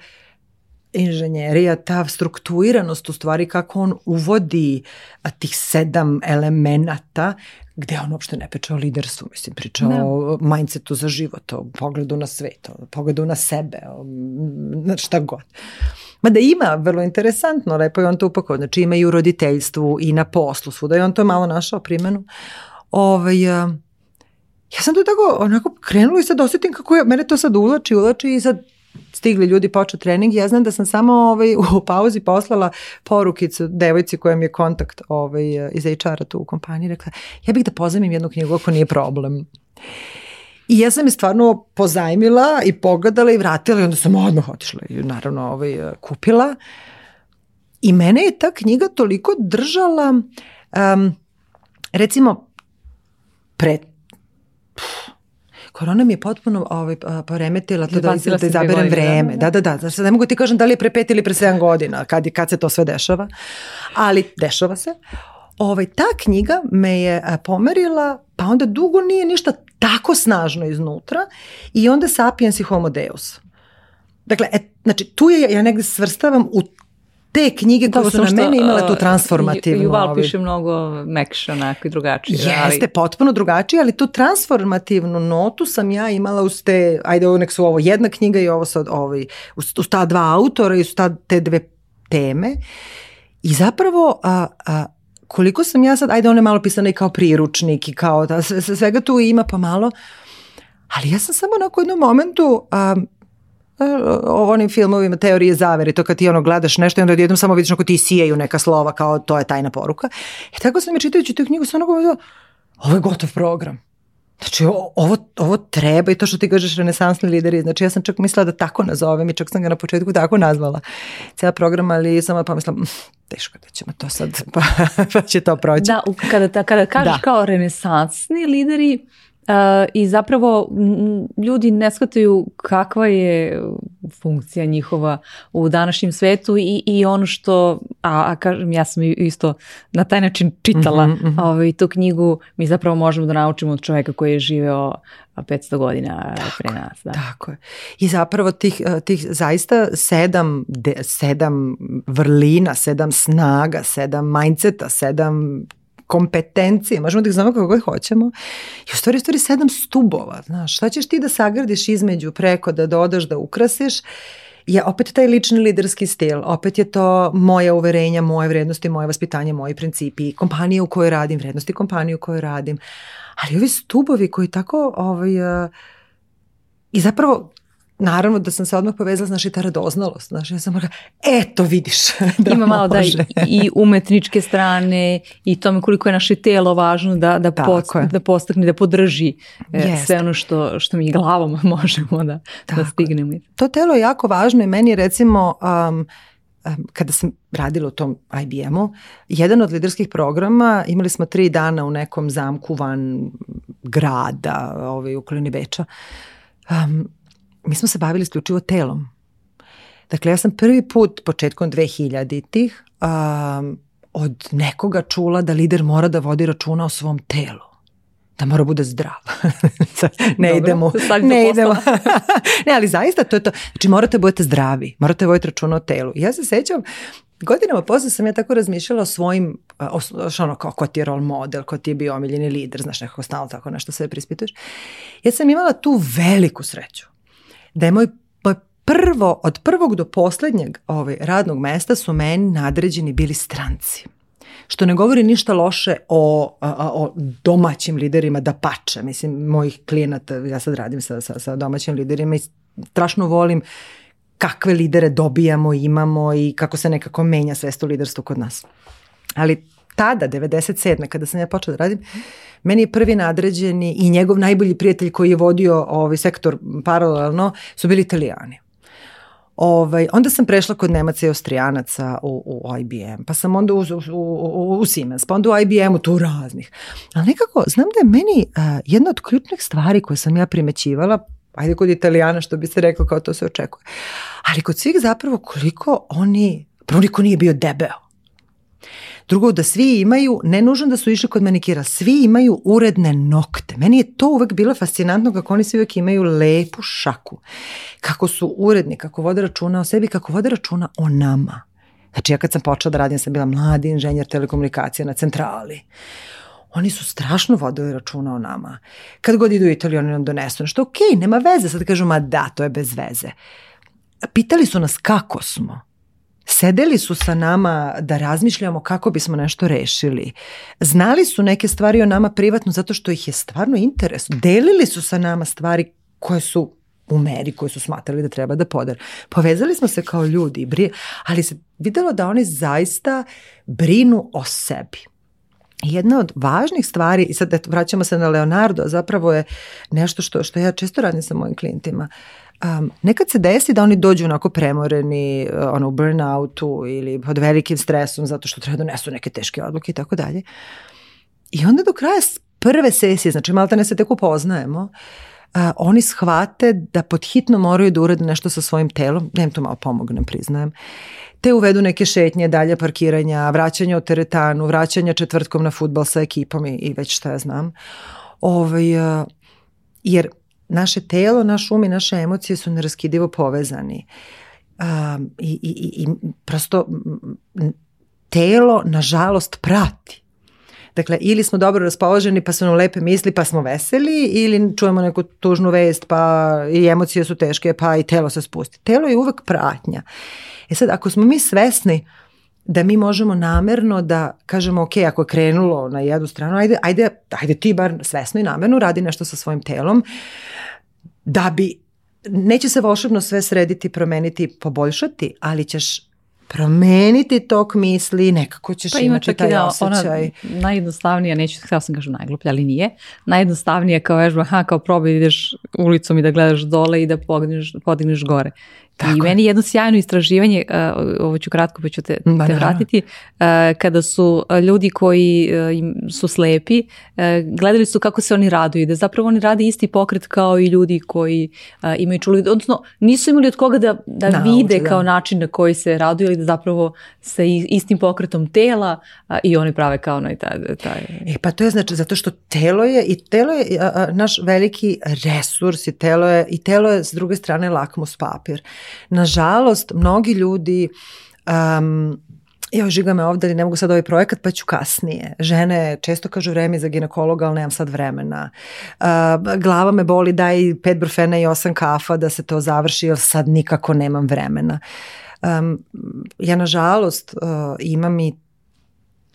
inženjerija, ta struktuiranost u stvari kako on uvodi a, tih sedam elemenata, gde on uopšte ne priča o liderstvu, mislim, priča ne. Da. o mindsetu za život, o pogledu na svet, o pogledu na sebe, o šta god. Ma da ima, vrlo interesantno, lepo je on to upakao, znači ima i u roditeljstvu i na poslu, svuda je on to malo našao primenu. Ovaj, ja sam to tako onako krenula i sad osetim kako je, mene to sad ulači, ulači i sad stigli ljudi počeo trening, ja znam da sam samo ovaj, u pauzi poslala porukicu devojci koja mi je kontakt ovaj, iz HR-a tu u kompaniji, rekla, ja bih da pozajmim jednu knjigu ako nije problem. I ja sam je stvarno pozajmila i pogledala i vratila i onda sam odmah otišla i naravno ovaj, kupila. I mene je ta knjiga toliko držala, um, recimo, pre korona mi je potpuno ovaj, pa, poremetila to da, da izaberem da? vreme. Da, da, da. Znači, ne mogu ti kažem da li je pre pet ili pre sedam godina kad, kad se to sve dešava, ali dešava se. Ovaj, ta knjiga me je e, pomerila, pa onda dugo nije ništa tako snažno iznutra i onda Sapiens i Homo Deus. Dakle, et, znači, tu je, ja negde svrstavam u te knjige koje su na što, mene imale e, tu transformativnu. Juval piše mnogo mekše onako i drugačije. Jeste, ali... potpuno drugačije, ali tu transformativnu notu sam ja imala uz te, ajde nek su ovo jedna knjiga i ovo sad ovaj, uz, uz ta dva autora i uz ta, te dve teme. I zapravo a, a, koliko sam ja sad, ajde one malo pisana i kao priručnik i kao ta, svega tu ima pa malo, ali ja sam samo onako u jednom momentu A, E, o onim filmovima teorije zavere, to kad ti ono gledaš nešto i onda odjednom samo vidiš ako ti sijaju neka slova kao to je tajna poruka. I e, tako sam i čitajući tu knjigu sam ono govorila, ovo je gotov program. Znači, ovo, ovo treba i to što ti kažeš renesansni lideri, znači ja sam čak mislila da tako nazovem i čak sam ga na početku tako nazvala. Cijela program, ali sam pomislila, mm, teško da ćemo to sad, pa, pa će to proći. Da, kada, kada kažeš da. kao renesansni lideri, Uh, I zapravo ljudi ne shvataju kakva je funkcija njihova u današnjem svetu i, i ono što, a, a kažem, ja sam isto na taj način čitala mm -hmm. ovaj, tu knjigu, mi zapravo možemo da naučimo od čoveka koji je živeo 500 godina tako, pre nas. Da. Tako je. I zapravo tih, e, tih zaista sedam, de, sedam vrlina, sedam snaga, sedam mindseta, sedam kompetencije, možemo da ih znamo kako god hoćemo. I u stvari, u stvari sedam stubova, znaš, šta ćeš ti da sagradiš između preko, da dodaš, da ukrasiš, je opet taj lični liderski stil, opet je to moja uverenja, moje vrednosti, moje vaspitanje, moji principi, kompanije u kojoj radim, vrednosti kompanije u kojoj radim. Ali ovi stubovi koji tako ovaj, uh, I zapravo naravno da sam se odmah povezala, znaš, i ta radoznalost, znaš, ja sam rekla, eto vidiš. Da Ima malo da i, umetničke strane i tome koliko je naše telo važno da, da, Tako post, da postakne, da podrži e, Jest. sve ono što, što mi glavom možemo da, da Tako. da stignemo. To telo je jako važno i meni recimo... Um, kada sam radila u tom IBM-u, jedan od liderskih programa, imali smo tri dana u nekom zamku van grada, ovaj, u okolini Beča. Um, mi smo se bavili isključivo telom. Dakle, ja sam prvi put početkom 2000-ih um, od nekoga čula da lider mora da vodi računa o svom telu da mora bude zdrav. ne Dobro, idemo, ne idemo. ne, ali zaista to je to. Znači morate budete zdravi, morate voditi računa o telu. Ja se sećam, godinama posle sam ja tako razmišljala o svojim, o, ono kao ko ti je role model, ko ti je bio omiljeni lider, znaš nekako stalno tako nešto sve prispituješ. Ja sam imala tu veliku sreću da je moj prvo, od prvog do poslednjeg ovaj, radnog mesta su meni nadređeni bili stranci. Što ne govori ništa loše o, o, o domaćim liderima da pače. Mislim, mojih klijenata, ja sad radim sa, sa, sa domaćim liderima i strašno volim kakve lidere dobijamo, imamo i kako se nekako menja svesto liderstvo kod nas. Ali tada, 97. kada sam ja počela da radim, meni je prvi nadređeni i njegov najbolji prijatelj koji je vodio ovaj sektor paralelno su bili italijani. Ovaj, onda sam prešla kod Nemaca i Austrijanaca u, u IBM, pa sam onda u, u, u, u Siemens, pa onda u IBM-u, tu raznih. Ali nekako, znam da je meni uh, jedna od ključnih stvari koje sam ja primećivala, ajde kod Italijana što bi se rekao kao to se očekuje, ali kod svih zapravo koliko oni, prvo niko nije bio debeo, Drugo, da svi imaju, ne nužno da su išli kod manikira, svi imaju uredne nokte. Meni je to uvek bilo fascinantno kako oni svi uvek imaju lepu šaku. Kako su uredni, kako vode računa o sebi, kako vode računa o nama. Znači ja kad sam počela da radim, sam bila mladi inženjer telekomunikacija na centrali oni su strašno vodili računa o nama. Kad god idu u Italiju, oni nam donesu nešto, okay, nema veze, sad kažu, ma da, to je bez veze. Pitali su nas kako smo. Sedeli su sa nama da razmišljamo kako bismo nešto rešili. Znali su neke stvari o nama privatno zato što ih je stvarno interes. Delili su sa nama stvari koje su u meri koju su smatrali da treba da podar. Povezali smo se kao ljudi, ali se videlo da oni zaista brinu o sebi. Jedna od važnih stvari, i sad vraćamo se na Leonardo, zapravo je nešto što, što ja često radim sa mojim klijentima, uh, Um, nekad se desi da oni dođu onako premoreni, e, ono u burnoutu ili pod velikim stresom zato što treba da donesu neke teške odluke i tako dalje. I onda do kraja prve sesije, znači malta ne se tek upoznajemo, uh, oni shvate da podhitno moraju da urade nešto sa svojim telom, da im to malo pomognem, priznajem, te uvedu neke šetnje, dalje parkiranja, vraćanje u teretanu, vraćanje četvrtkom na futbal sa ekipom i, i već šta ja znam. Ovaj, uh, jer naše telo, naš um i naše emocije su neraskidivo povezani. A, i, i, I prosto telo, nažalost, prati. Dakle, ili smo dobro raspoloženi pa su nam lepe misli pa smo veseli ili čujemo neku tužnu vest pa i emocije su teške pa i telo se spusti. Telo je uvek pratnja. E sad, ako smo mi svesni uh, da mi možemo namerno da kažemo ok, ako je krenulo na jednu stranu, ajde, ajde, ajde ti bar svesno i namerno radi nešto sa svojim telom da bi neće se volšebno sve srediti, promeniti, poboljšati, ali ćeš promeniti tok misli, nekako ćeš pa ima imati taj da, osjećaj. Ona najjednostavnija, neću, htjela sam kažem najgluplja, ali nije, najjednostavnija kao vežba, ha, kao probaj da ideš ulicom i da gledaš dole i da podigneš, podigneš gore. Tako I meni je jedno sjajno istraživanje, ovo ću kratko pa ću te, ba, te vratiti, kada su ljudi koji su slepi, gledali su kako se oni raduju, da zapravo oni rade isti pokret kao i ljudi koji imaju čuli, odnosno nisu imali od koga da, da Nauči, vide da. kao način na koji se raduju ili da zapravo sa istim pokretom tela i oni prave kao onaj taj... taj. E, pa to je znači zato što telo je i telo je naš veliki resurs i telo je, i telo je s druge strane lakmus papir. Nažalost, mnogi ljudi um, ja žiga me ovde, ali ne mogu sad ovaj projekat, pa ću kasnije. Žene često kažu vreme za ginekologa, ali nemam sad vremena. Uh, glava me boli, daj pet brfena i osam kafa da se to završi, jer sad nikako nemam vremena. Um, ja, nažalost, uh, imam i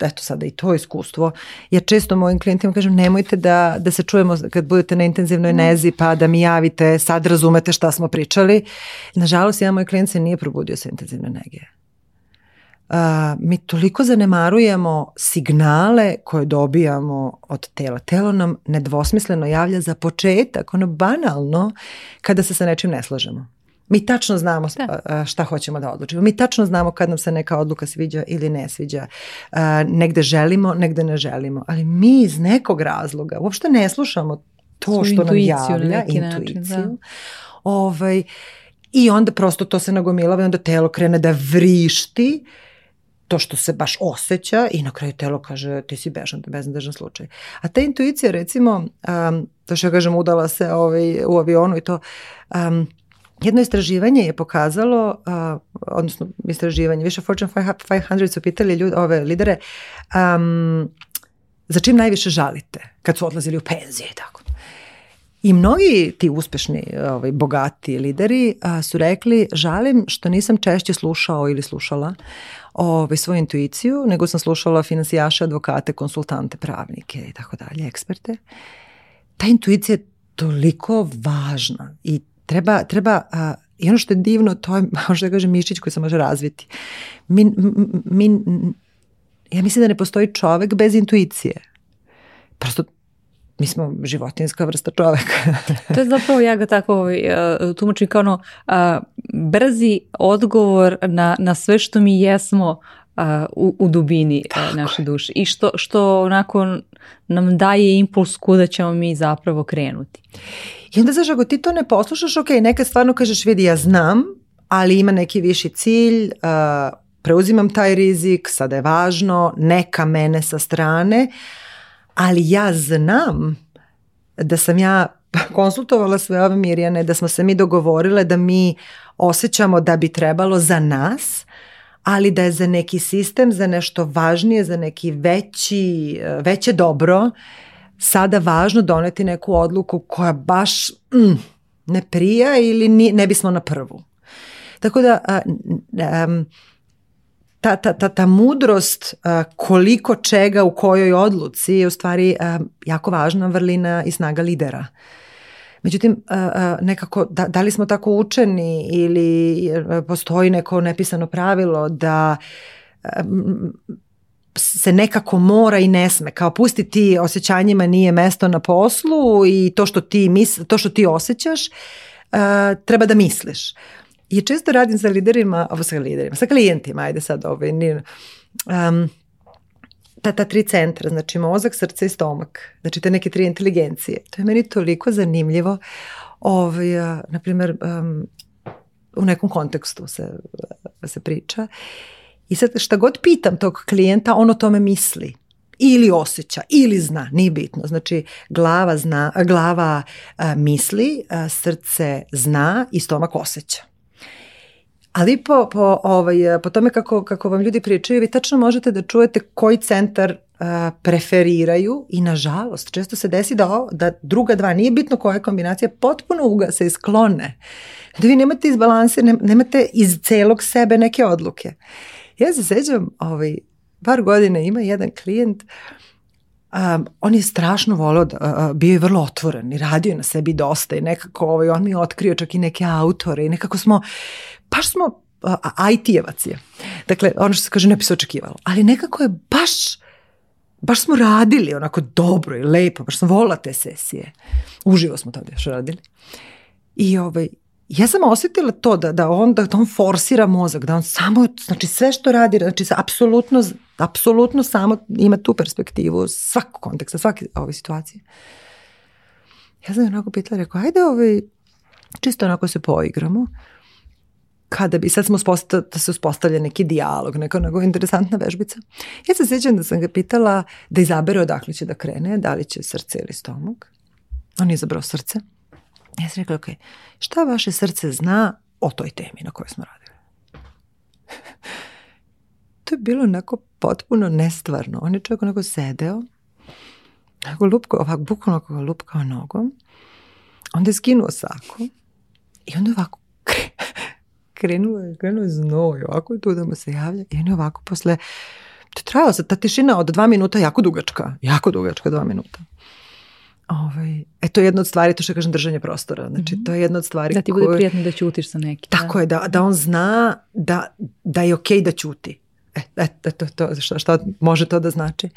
eto sada i to iskustvo, ja često mojim klijentima kažem nemojte da, da se čujemo kad budete na intenzivnoj mm. nezi pa da mi javite, sad razumete šta smo pričali. Nažalost, jedan moj klijent se nije probudio sa intenzivne nege. Uh, mi toliko zanemarujemo signale koje dobijamo od tela. Telo nam nedvosmisleno javlja za početak, ono banalno, kada se sa nečim ne slažemo. Mi tačno znamo da. šta hoćemo da odlučimo. Mi tačno znamo kad nam se neka odluka sviđa ili ne sviđa. Negde želimo, negde ne želimo. Ali mi iz nekog razloga uopšte ne slušamo to što nam javlja, na intuiciju. Način, da. Ovaj, I onda prosto to se nagomilava i onda telo krene da vrišti to što se baš osjeća i na kraju telo kaže ti si bežan, beznadežan slučaj. A ta intuicija recimo, um, to što ja kažem udala se ovaj, u avionu i to, um, Jedno istraživanje je pokazalo, uh, odnosno istraživanje, više Fortune 500 su pitali ljudi, ove lidere, um, za čim najviše žalite kad su odlazili u penzije i tako. I mnogi ti uspešni, ovaj, bogati lideri a, su rekli žalim što nisam češće slušao ili slušala ovaj, svoju intuiciju, nego sam slušala financijaše, advokate, konsultante, pravnike i tako dalje, eksperte. Ta intuicija je toliko važna i Treba, treba a, i ono što je divno, to je, možda da kažem, mišić koji se može razviti. Mi, mi, ja mislim da ne postoji čovek bez intuicije. Prosto mi smo životinska vrsta čoveka. to je zapravo, ja ga tako uh, tumačim kao ono, uh, brzi odgovor na, na sve što mi jesmo uh, u, u dubini e, tako naše duše. I što, što onako nam daje impuls kuda ćemo mi zapravo krenuti. I onda znaš, ako ti to ne poslušaš, ok, neka stvarno kažeš vidi ja znam, ali ima neki viši cilj, uh, preuzimam taj rizik, sada je važno, neka mene sa strane, ali ja znam da sam ja konsultovala sve ove Mirjane, da smo se mi dogovorile da mi osjećamo da bi trebalo za nas ali da je za neki sistem, za nešto važnije, za neki veći, veće dobro, sada važno doneti neku odluku koja baš mm, ne prija ili ni, ne bismo na prvu. Tako da a, ta, ta, ta, ta mudrost a, koliko čega u kojoj odluci je u stvari a, jako važna vrlina i snaga lidera. Uh, Međutim, nekako, da, da li smo tako učeni ili e, postoji neko nepisano pravilo da se nekako mora i ne sme. Kao pusti ti osjećanjima nije mesto na poslu i to što ti, mis, to što ti osjećaš treba da misliš. I često radim sa liderima, ovo sa liderima, sa klijentima, ajde sad ovaj, um, ta, ta tri centra, znači mozak, srce i stomak, znači te neke tri inteligencije. To je meni toliko zanimljivo, ovaj, na primjer, um, u nekom kontekstu se, se priča. I sad šta god pitam tog klijenta, on o tome misli ili osjeća, ili zna, nije bitno. Znači, glava, zna, glava a, misli, a, srce zna i stomak osjeća. Ali po, po, ovaj, po tome kako, kako vam ljudi pričaju, vi tačno možete da čujete koji centar preferiraju i nažalost često se desi da, o, da druga dva, nije bitno koja je kombinacija, potpuno ugase i sklone. Da vi nemate iz balanse, nemate iz celog sebe neke odluke. Ja se seđam, ovaj, par godine ima jedan klijent um, on je strašno volao, da, uh, bio je vrlo otvoren i radio je na sebi dosta i nekako ovaj, on mi je otkrio čak i neke autore i nekako smo baš smo IT-evac je. Dakle, ono što se kaže, ne bi se očekivalo. Ali nekako je baš, baš smo radili onako dobro i lepo, baš sam volila te sesije. Uživo smo tada još radili. I ovaj, ja sam osetila to da, da, on, da, on forsira mozak, da on samo, znači sve što radi, znači apsolutno, apsolutno samo ima tu perspektivu svakog konteksta, svake ove situacije. Ja sam onako pitala, rekao, ajde ovaj, čisto onako se poigramo kada bi, sad smo sposta, da se uspostavlja neki dijalog, neka nego interesantna vežbica. Ja se sjećam da sam ga pitala da izabere odakle će da krene, da li će srce ili stomak. On je izabrao srce. Ja sam rekla, ok, šta vaše srce zna o toj temi na kojoj smo radili? to je bilo onako potpuno nestvarno. On je čovjek onako sedeo, onako lupkao, ovako bukvalno ga lupkao nogom, onda je skinuo sako i onda ovako krenuo je, krenuo je znoj, ovako tu da mu se javlja i on ovako posle, to je trajala se ta tišina od dva minuta, jako dugačka, jako dugačka dva minuta. Ovaj, e, to je jedna od stvari, to što kažem držanje prostora. Znači, mhm. to je jedna od stvari Da ti bude koju... prijatno da ćutiš sa nekim. Da. Tako da. je, da, da on zna da, da je okej okay da ćuti. E, e to, to, šta, šta može to da znači?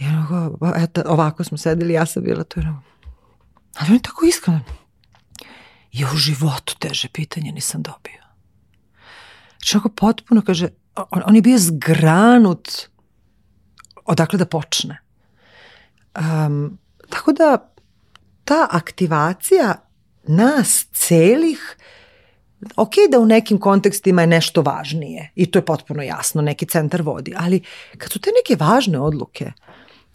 I ono, eto, ovako smo sedeli, ja sam bila tu. Onako. Ali on je tako iskreno. Ja u životu teže pitanje nisam dobio. Čako znači, potpuno kaže, on, on je bio zgranut odakle da počne. Um, tako da ta aktivacija nas celih ok da u nekim kontekstima je nešto važnije i to je potpuno jasno, neki centar vodi, ali kad su te neke važne odluke,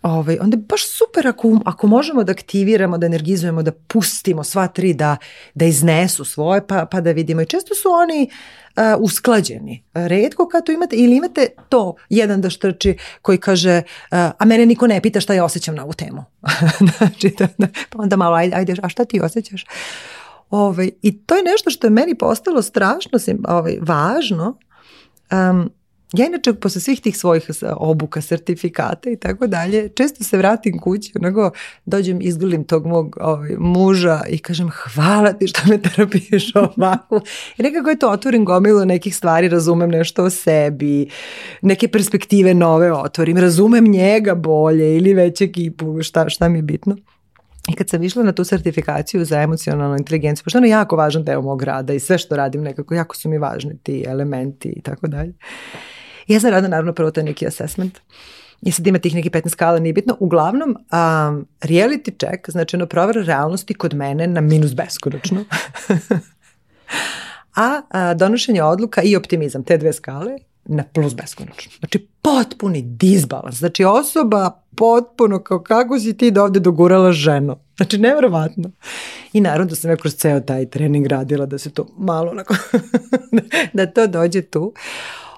Ovaj, onda je baš super ako, um, ako možemo da aktiviramo, da energizujemo, da pustimo sva tri da, da iznesu svoje pa, pa da vidimo. I često su oni uh, usklađeni. Redko kad to imate ili imate to jedan da štrči koji kaže uh, a mene niko ne pita šta ja osjećam na ovu temu. znači, da, da, pa onda malo ajde, ajde, a šta ti osjećaš? Ovaj, I to je nešto što je meni postalo strašno ovaj, važno um, Ja inače posle svih tih svojih e, obuka, sertifikata i tako dalje, često se vratim kući, onako dođem, izgrlim tog mog ovaj, muža i kažem hvala ti što me terapiješ ovako. I nekako je to otvorim gomilu nekih stvari, razumem nešto o sebi, neke perspektive nove otvorim, razumem njega bolje ili već ekipu, šta, šta mi je bitno. I kad sam išla na tu sertifikaciju za emocionalnu inteligenciju, pošto je jako važan deo mog rada i sve što radim nekako, jako su mi važni ti elementi i tako dalje. Ja sam radila naravno prvo taj neki assessment. I sad ima tih neki 15 skala, nije bitno. Uglavnom, um, reality check, znači ono provera realnosti kod mene na minus beskonačno. a, a donošenje odluka i optimizam, te dve skale, na plus beskonačno. Znači, potpuni disbalans. Znači, osoba potpuno kao kako si ti da ovde dogurala ženo. Znači, nevjerovatno. I naravno da sam ja kroz ceo taj trening radila da se to malo onako, da to dođe tu.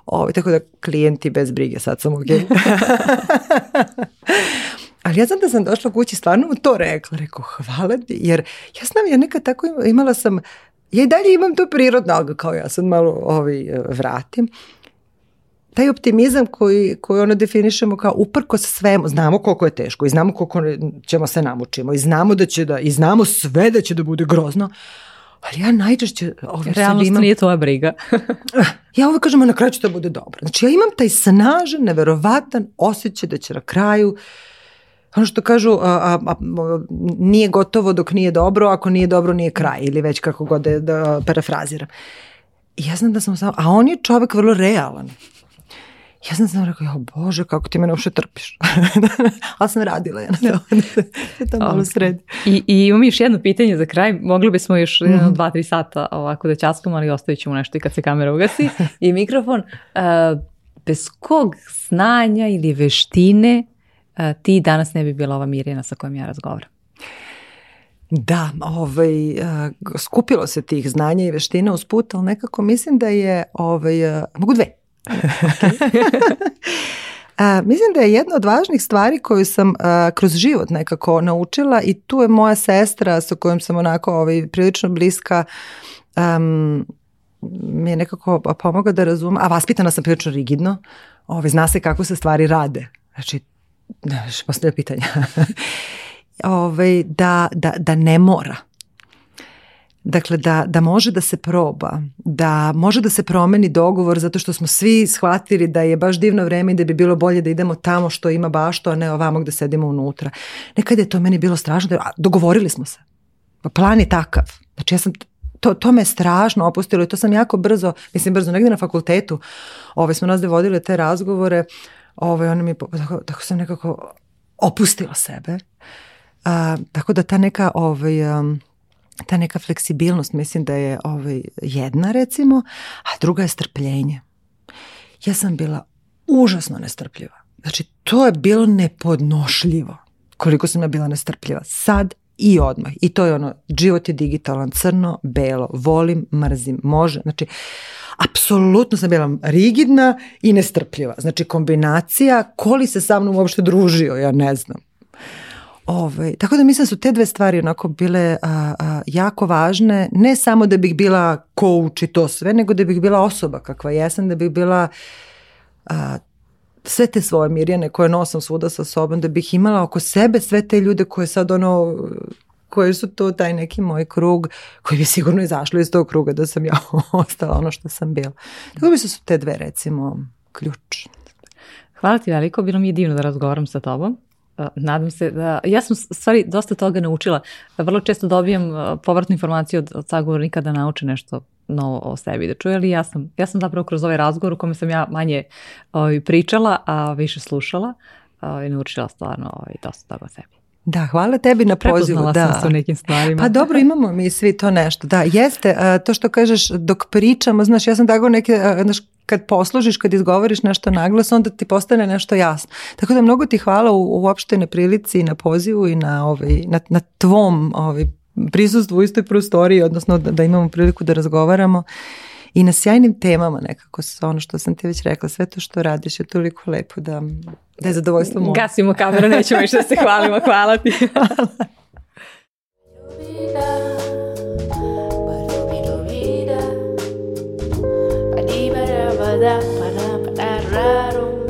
Ovo, ovaj, tako da klijenti bez brige, sad sam ok. Ali ja znam da sam došla kući stvarno mu to rekla, rekao hvala ti, jer ja znam, ja nekad tako imala sam, ja i dalje imam to prirodno, kao ja sad malo ovi, ovaj, vratim, taj optimizam koji, koji ono definišemo kao uprko svemu, znamo koliko je teško i znamo koliko ćemo se namučimo i znamo da će da, i znamo sve da će da bude grozno, Ali ja najčešće... Ovaj Realnost imam... nije tvoja briga. Ah, ja uvek kažem, na kraju će to da bude dobro. Znači ja imam taj snažan, neverovatan osjećaj da će na kraju ono što kažu, a, a, a, nije gotovo dok nije dobro, ako nije dobro nije kraj ili već kako god da, da parafraziram. I ja znam da sam samo, a on je čovek vrlo realan. Ja sam sam rekao, ja bože, kako ti mene uopšte trpiš. Ali sam radila ja da. na to. malo sredi. I, I imam još jedno pitanje za kraj. Mogli bismo još eh, mm -hmm. dva, tri sata ovako da ćaskamo, ali ostavit ćemo nešto i kad se kamera ugasi. I mikrofon. Eh, bez kog znanja ili veštine eh, ti danas ne bi bila ova Mirjana sa kojom ja razgovaram? Da, ovaj, skupilo se tih znanja i veština uz put, ali nekako mislim da je, ovaj, mogu dve, A, mislim da je jedna od važnih stvari koju sam a, kroz život nekako naučila i tu je moja sestra sa kojom sam onako ovaj, prilično bliska um, mi je nekako pomogla da razumem, a vaspitana sam prilično rigidno, ovaj, zna se kako se stvari rade. Znači, ne, postavlja pitanja. ovaj, da, da, da ne mora. Dakle, da, da može da se proba, da može da se promeni dogovor zato što smo svi shvatili da je baš divno vreme i da bi bilo bolje da idemo tamo što ima bašto, a ne ovamo gde sedimo unutra. Nekad je to meni bilo strašno, da, a, dogovorili smo se. Pa plan je takav. Znači ja sam to, to me strašno opustilo i to sam jako brzo, mislim brzo, negde na fakultetu ove, ovaj, smo nas devodile te razgovore, ove, ovaj, ona mi, tako, tako sam nekako opustila sebe. A, tako da ta neka ovaj, um, ta neka fleksibilnost mislim da je ovaj, jedna recimo, a druga je strpljenje. Ja sam bila užasno nestrpljiva. Znači, to je bilo nepodnošljivo koliko sam ja bila nestrpljiva. Sad i odmah. I to je ono, život je digitalan, crno, belo, volim, mrzim, može. Znači, apsolutno sam bila rigidna i nestrpljiva. Znači, kombinacija, koli se sa mnom uopšte družio, ja ne znam. Ovaj, tako da mislim da su te dve stvari onako bile a, a, jako važne, ne samo da bih bila coach i to sve, nego da bih bila osoba kakva jesam, da bih bila a, sve te svoje mirjene koje nosam svuda sa sobom, da bih imala oko sebe sve te ljude koje sad ono koje su to taj neki moj krug koji bi sigurno izašlo iz tog kruga da sam ja ostala ono što sam bila. Tako mislim da su te dve recimo ključ. Hvala ti veliko, bilo mi je divno da razgovaram sa tobom nadam se da, ja sam stvari dosta toga naučila. Vrlo često dobijam povratnu informaciju od, od sagovornika da nauče nešto novo o sebi da čuje, ali ja sam, ja sam zapravo kroz ovaj razgovor u kome sam ja manje ovaj, pričala, a više slušala, i naučila stvarno ovaj, dosta toga o sebi. Da, hvala tebi na pozivu. Prepoznala da. sam se u nekim stvarima. Pa dobro, imamo mi svi to nešto. Da, jeste, a, e, to što kažeš dok pričamo, znaš, ja sam tako neke, a, e, znaš, kad poslužiš, kad izgovoriš nešto naglas, onda ti postane nešto jasno. Tako da mnogo ti hvala u, uopšte na prilici i na pozivu i na, ovaj, na, na tvom ovaj, prisustvu u istoj prostoriji, odnosno da, da imamo priliku da razgovaramo i na sjajnim temama nekako, ono što sam ti već rekla, sve to što radiš je toliko lepo da Da je zadovoljstvo moje. Gasimo kameru, nećemo više da se hvalimo. Hvala ti. Hvala. Da, para, para, raro.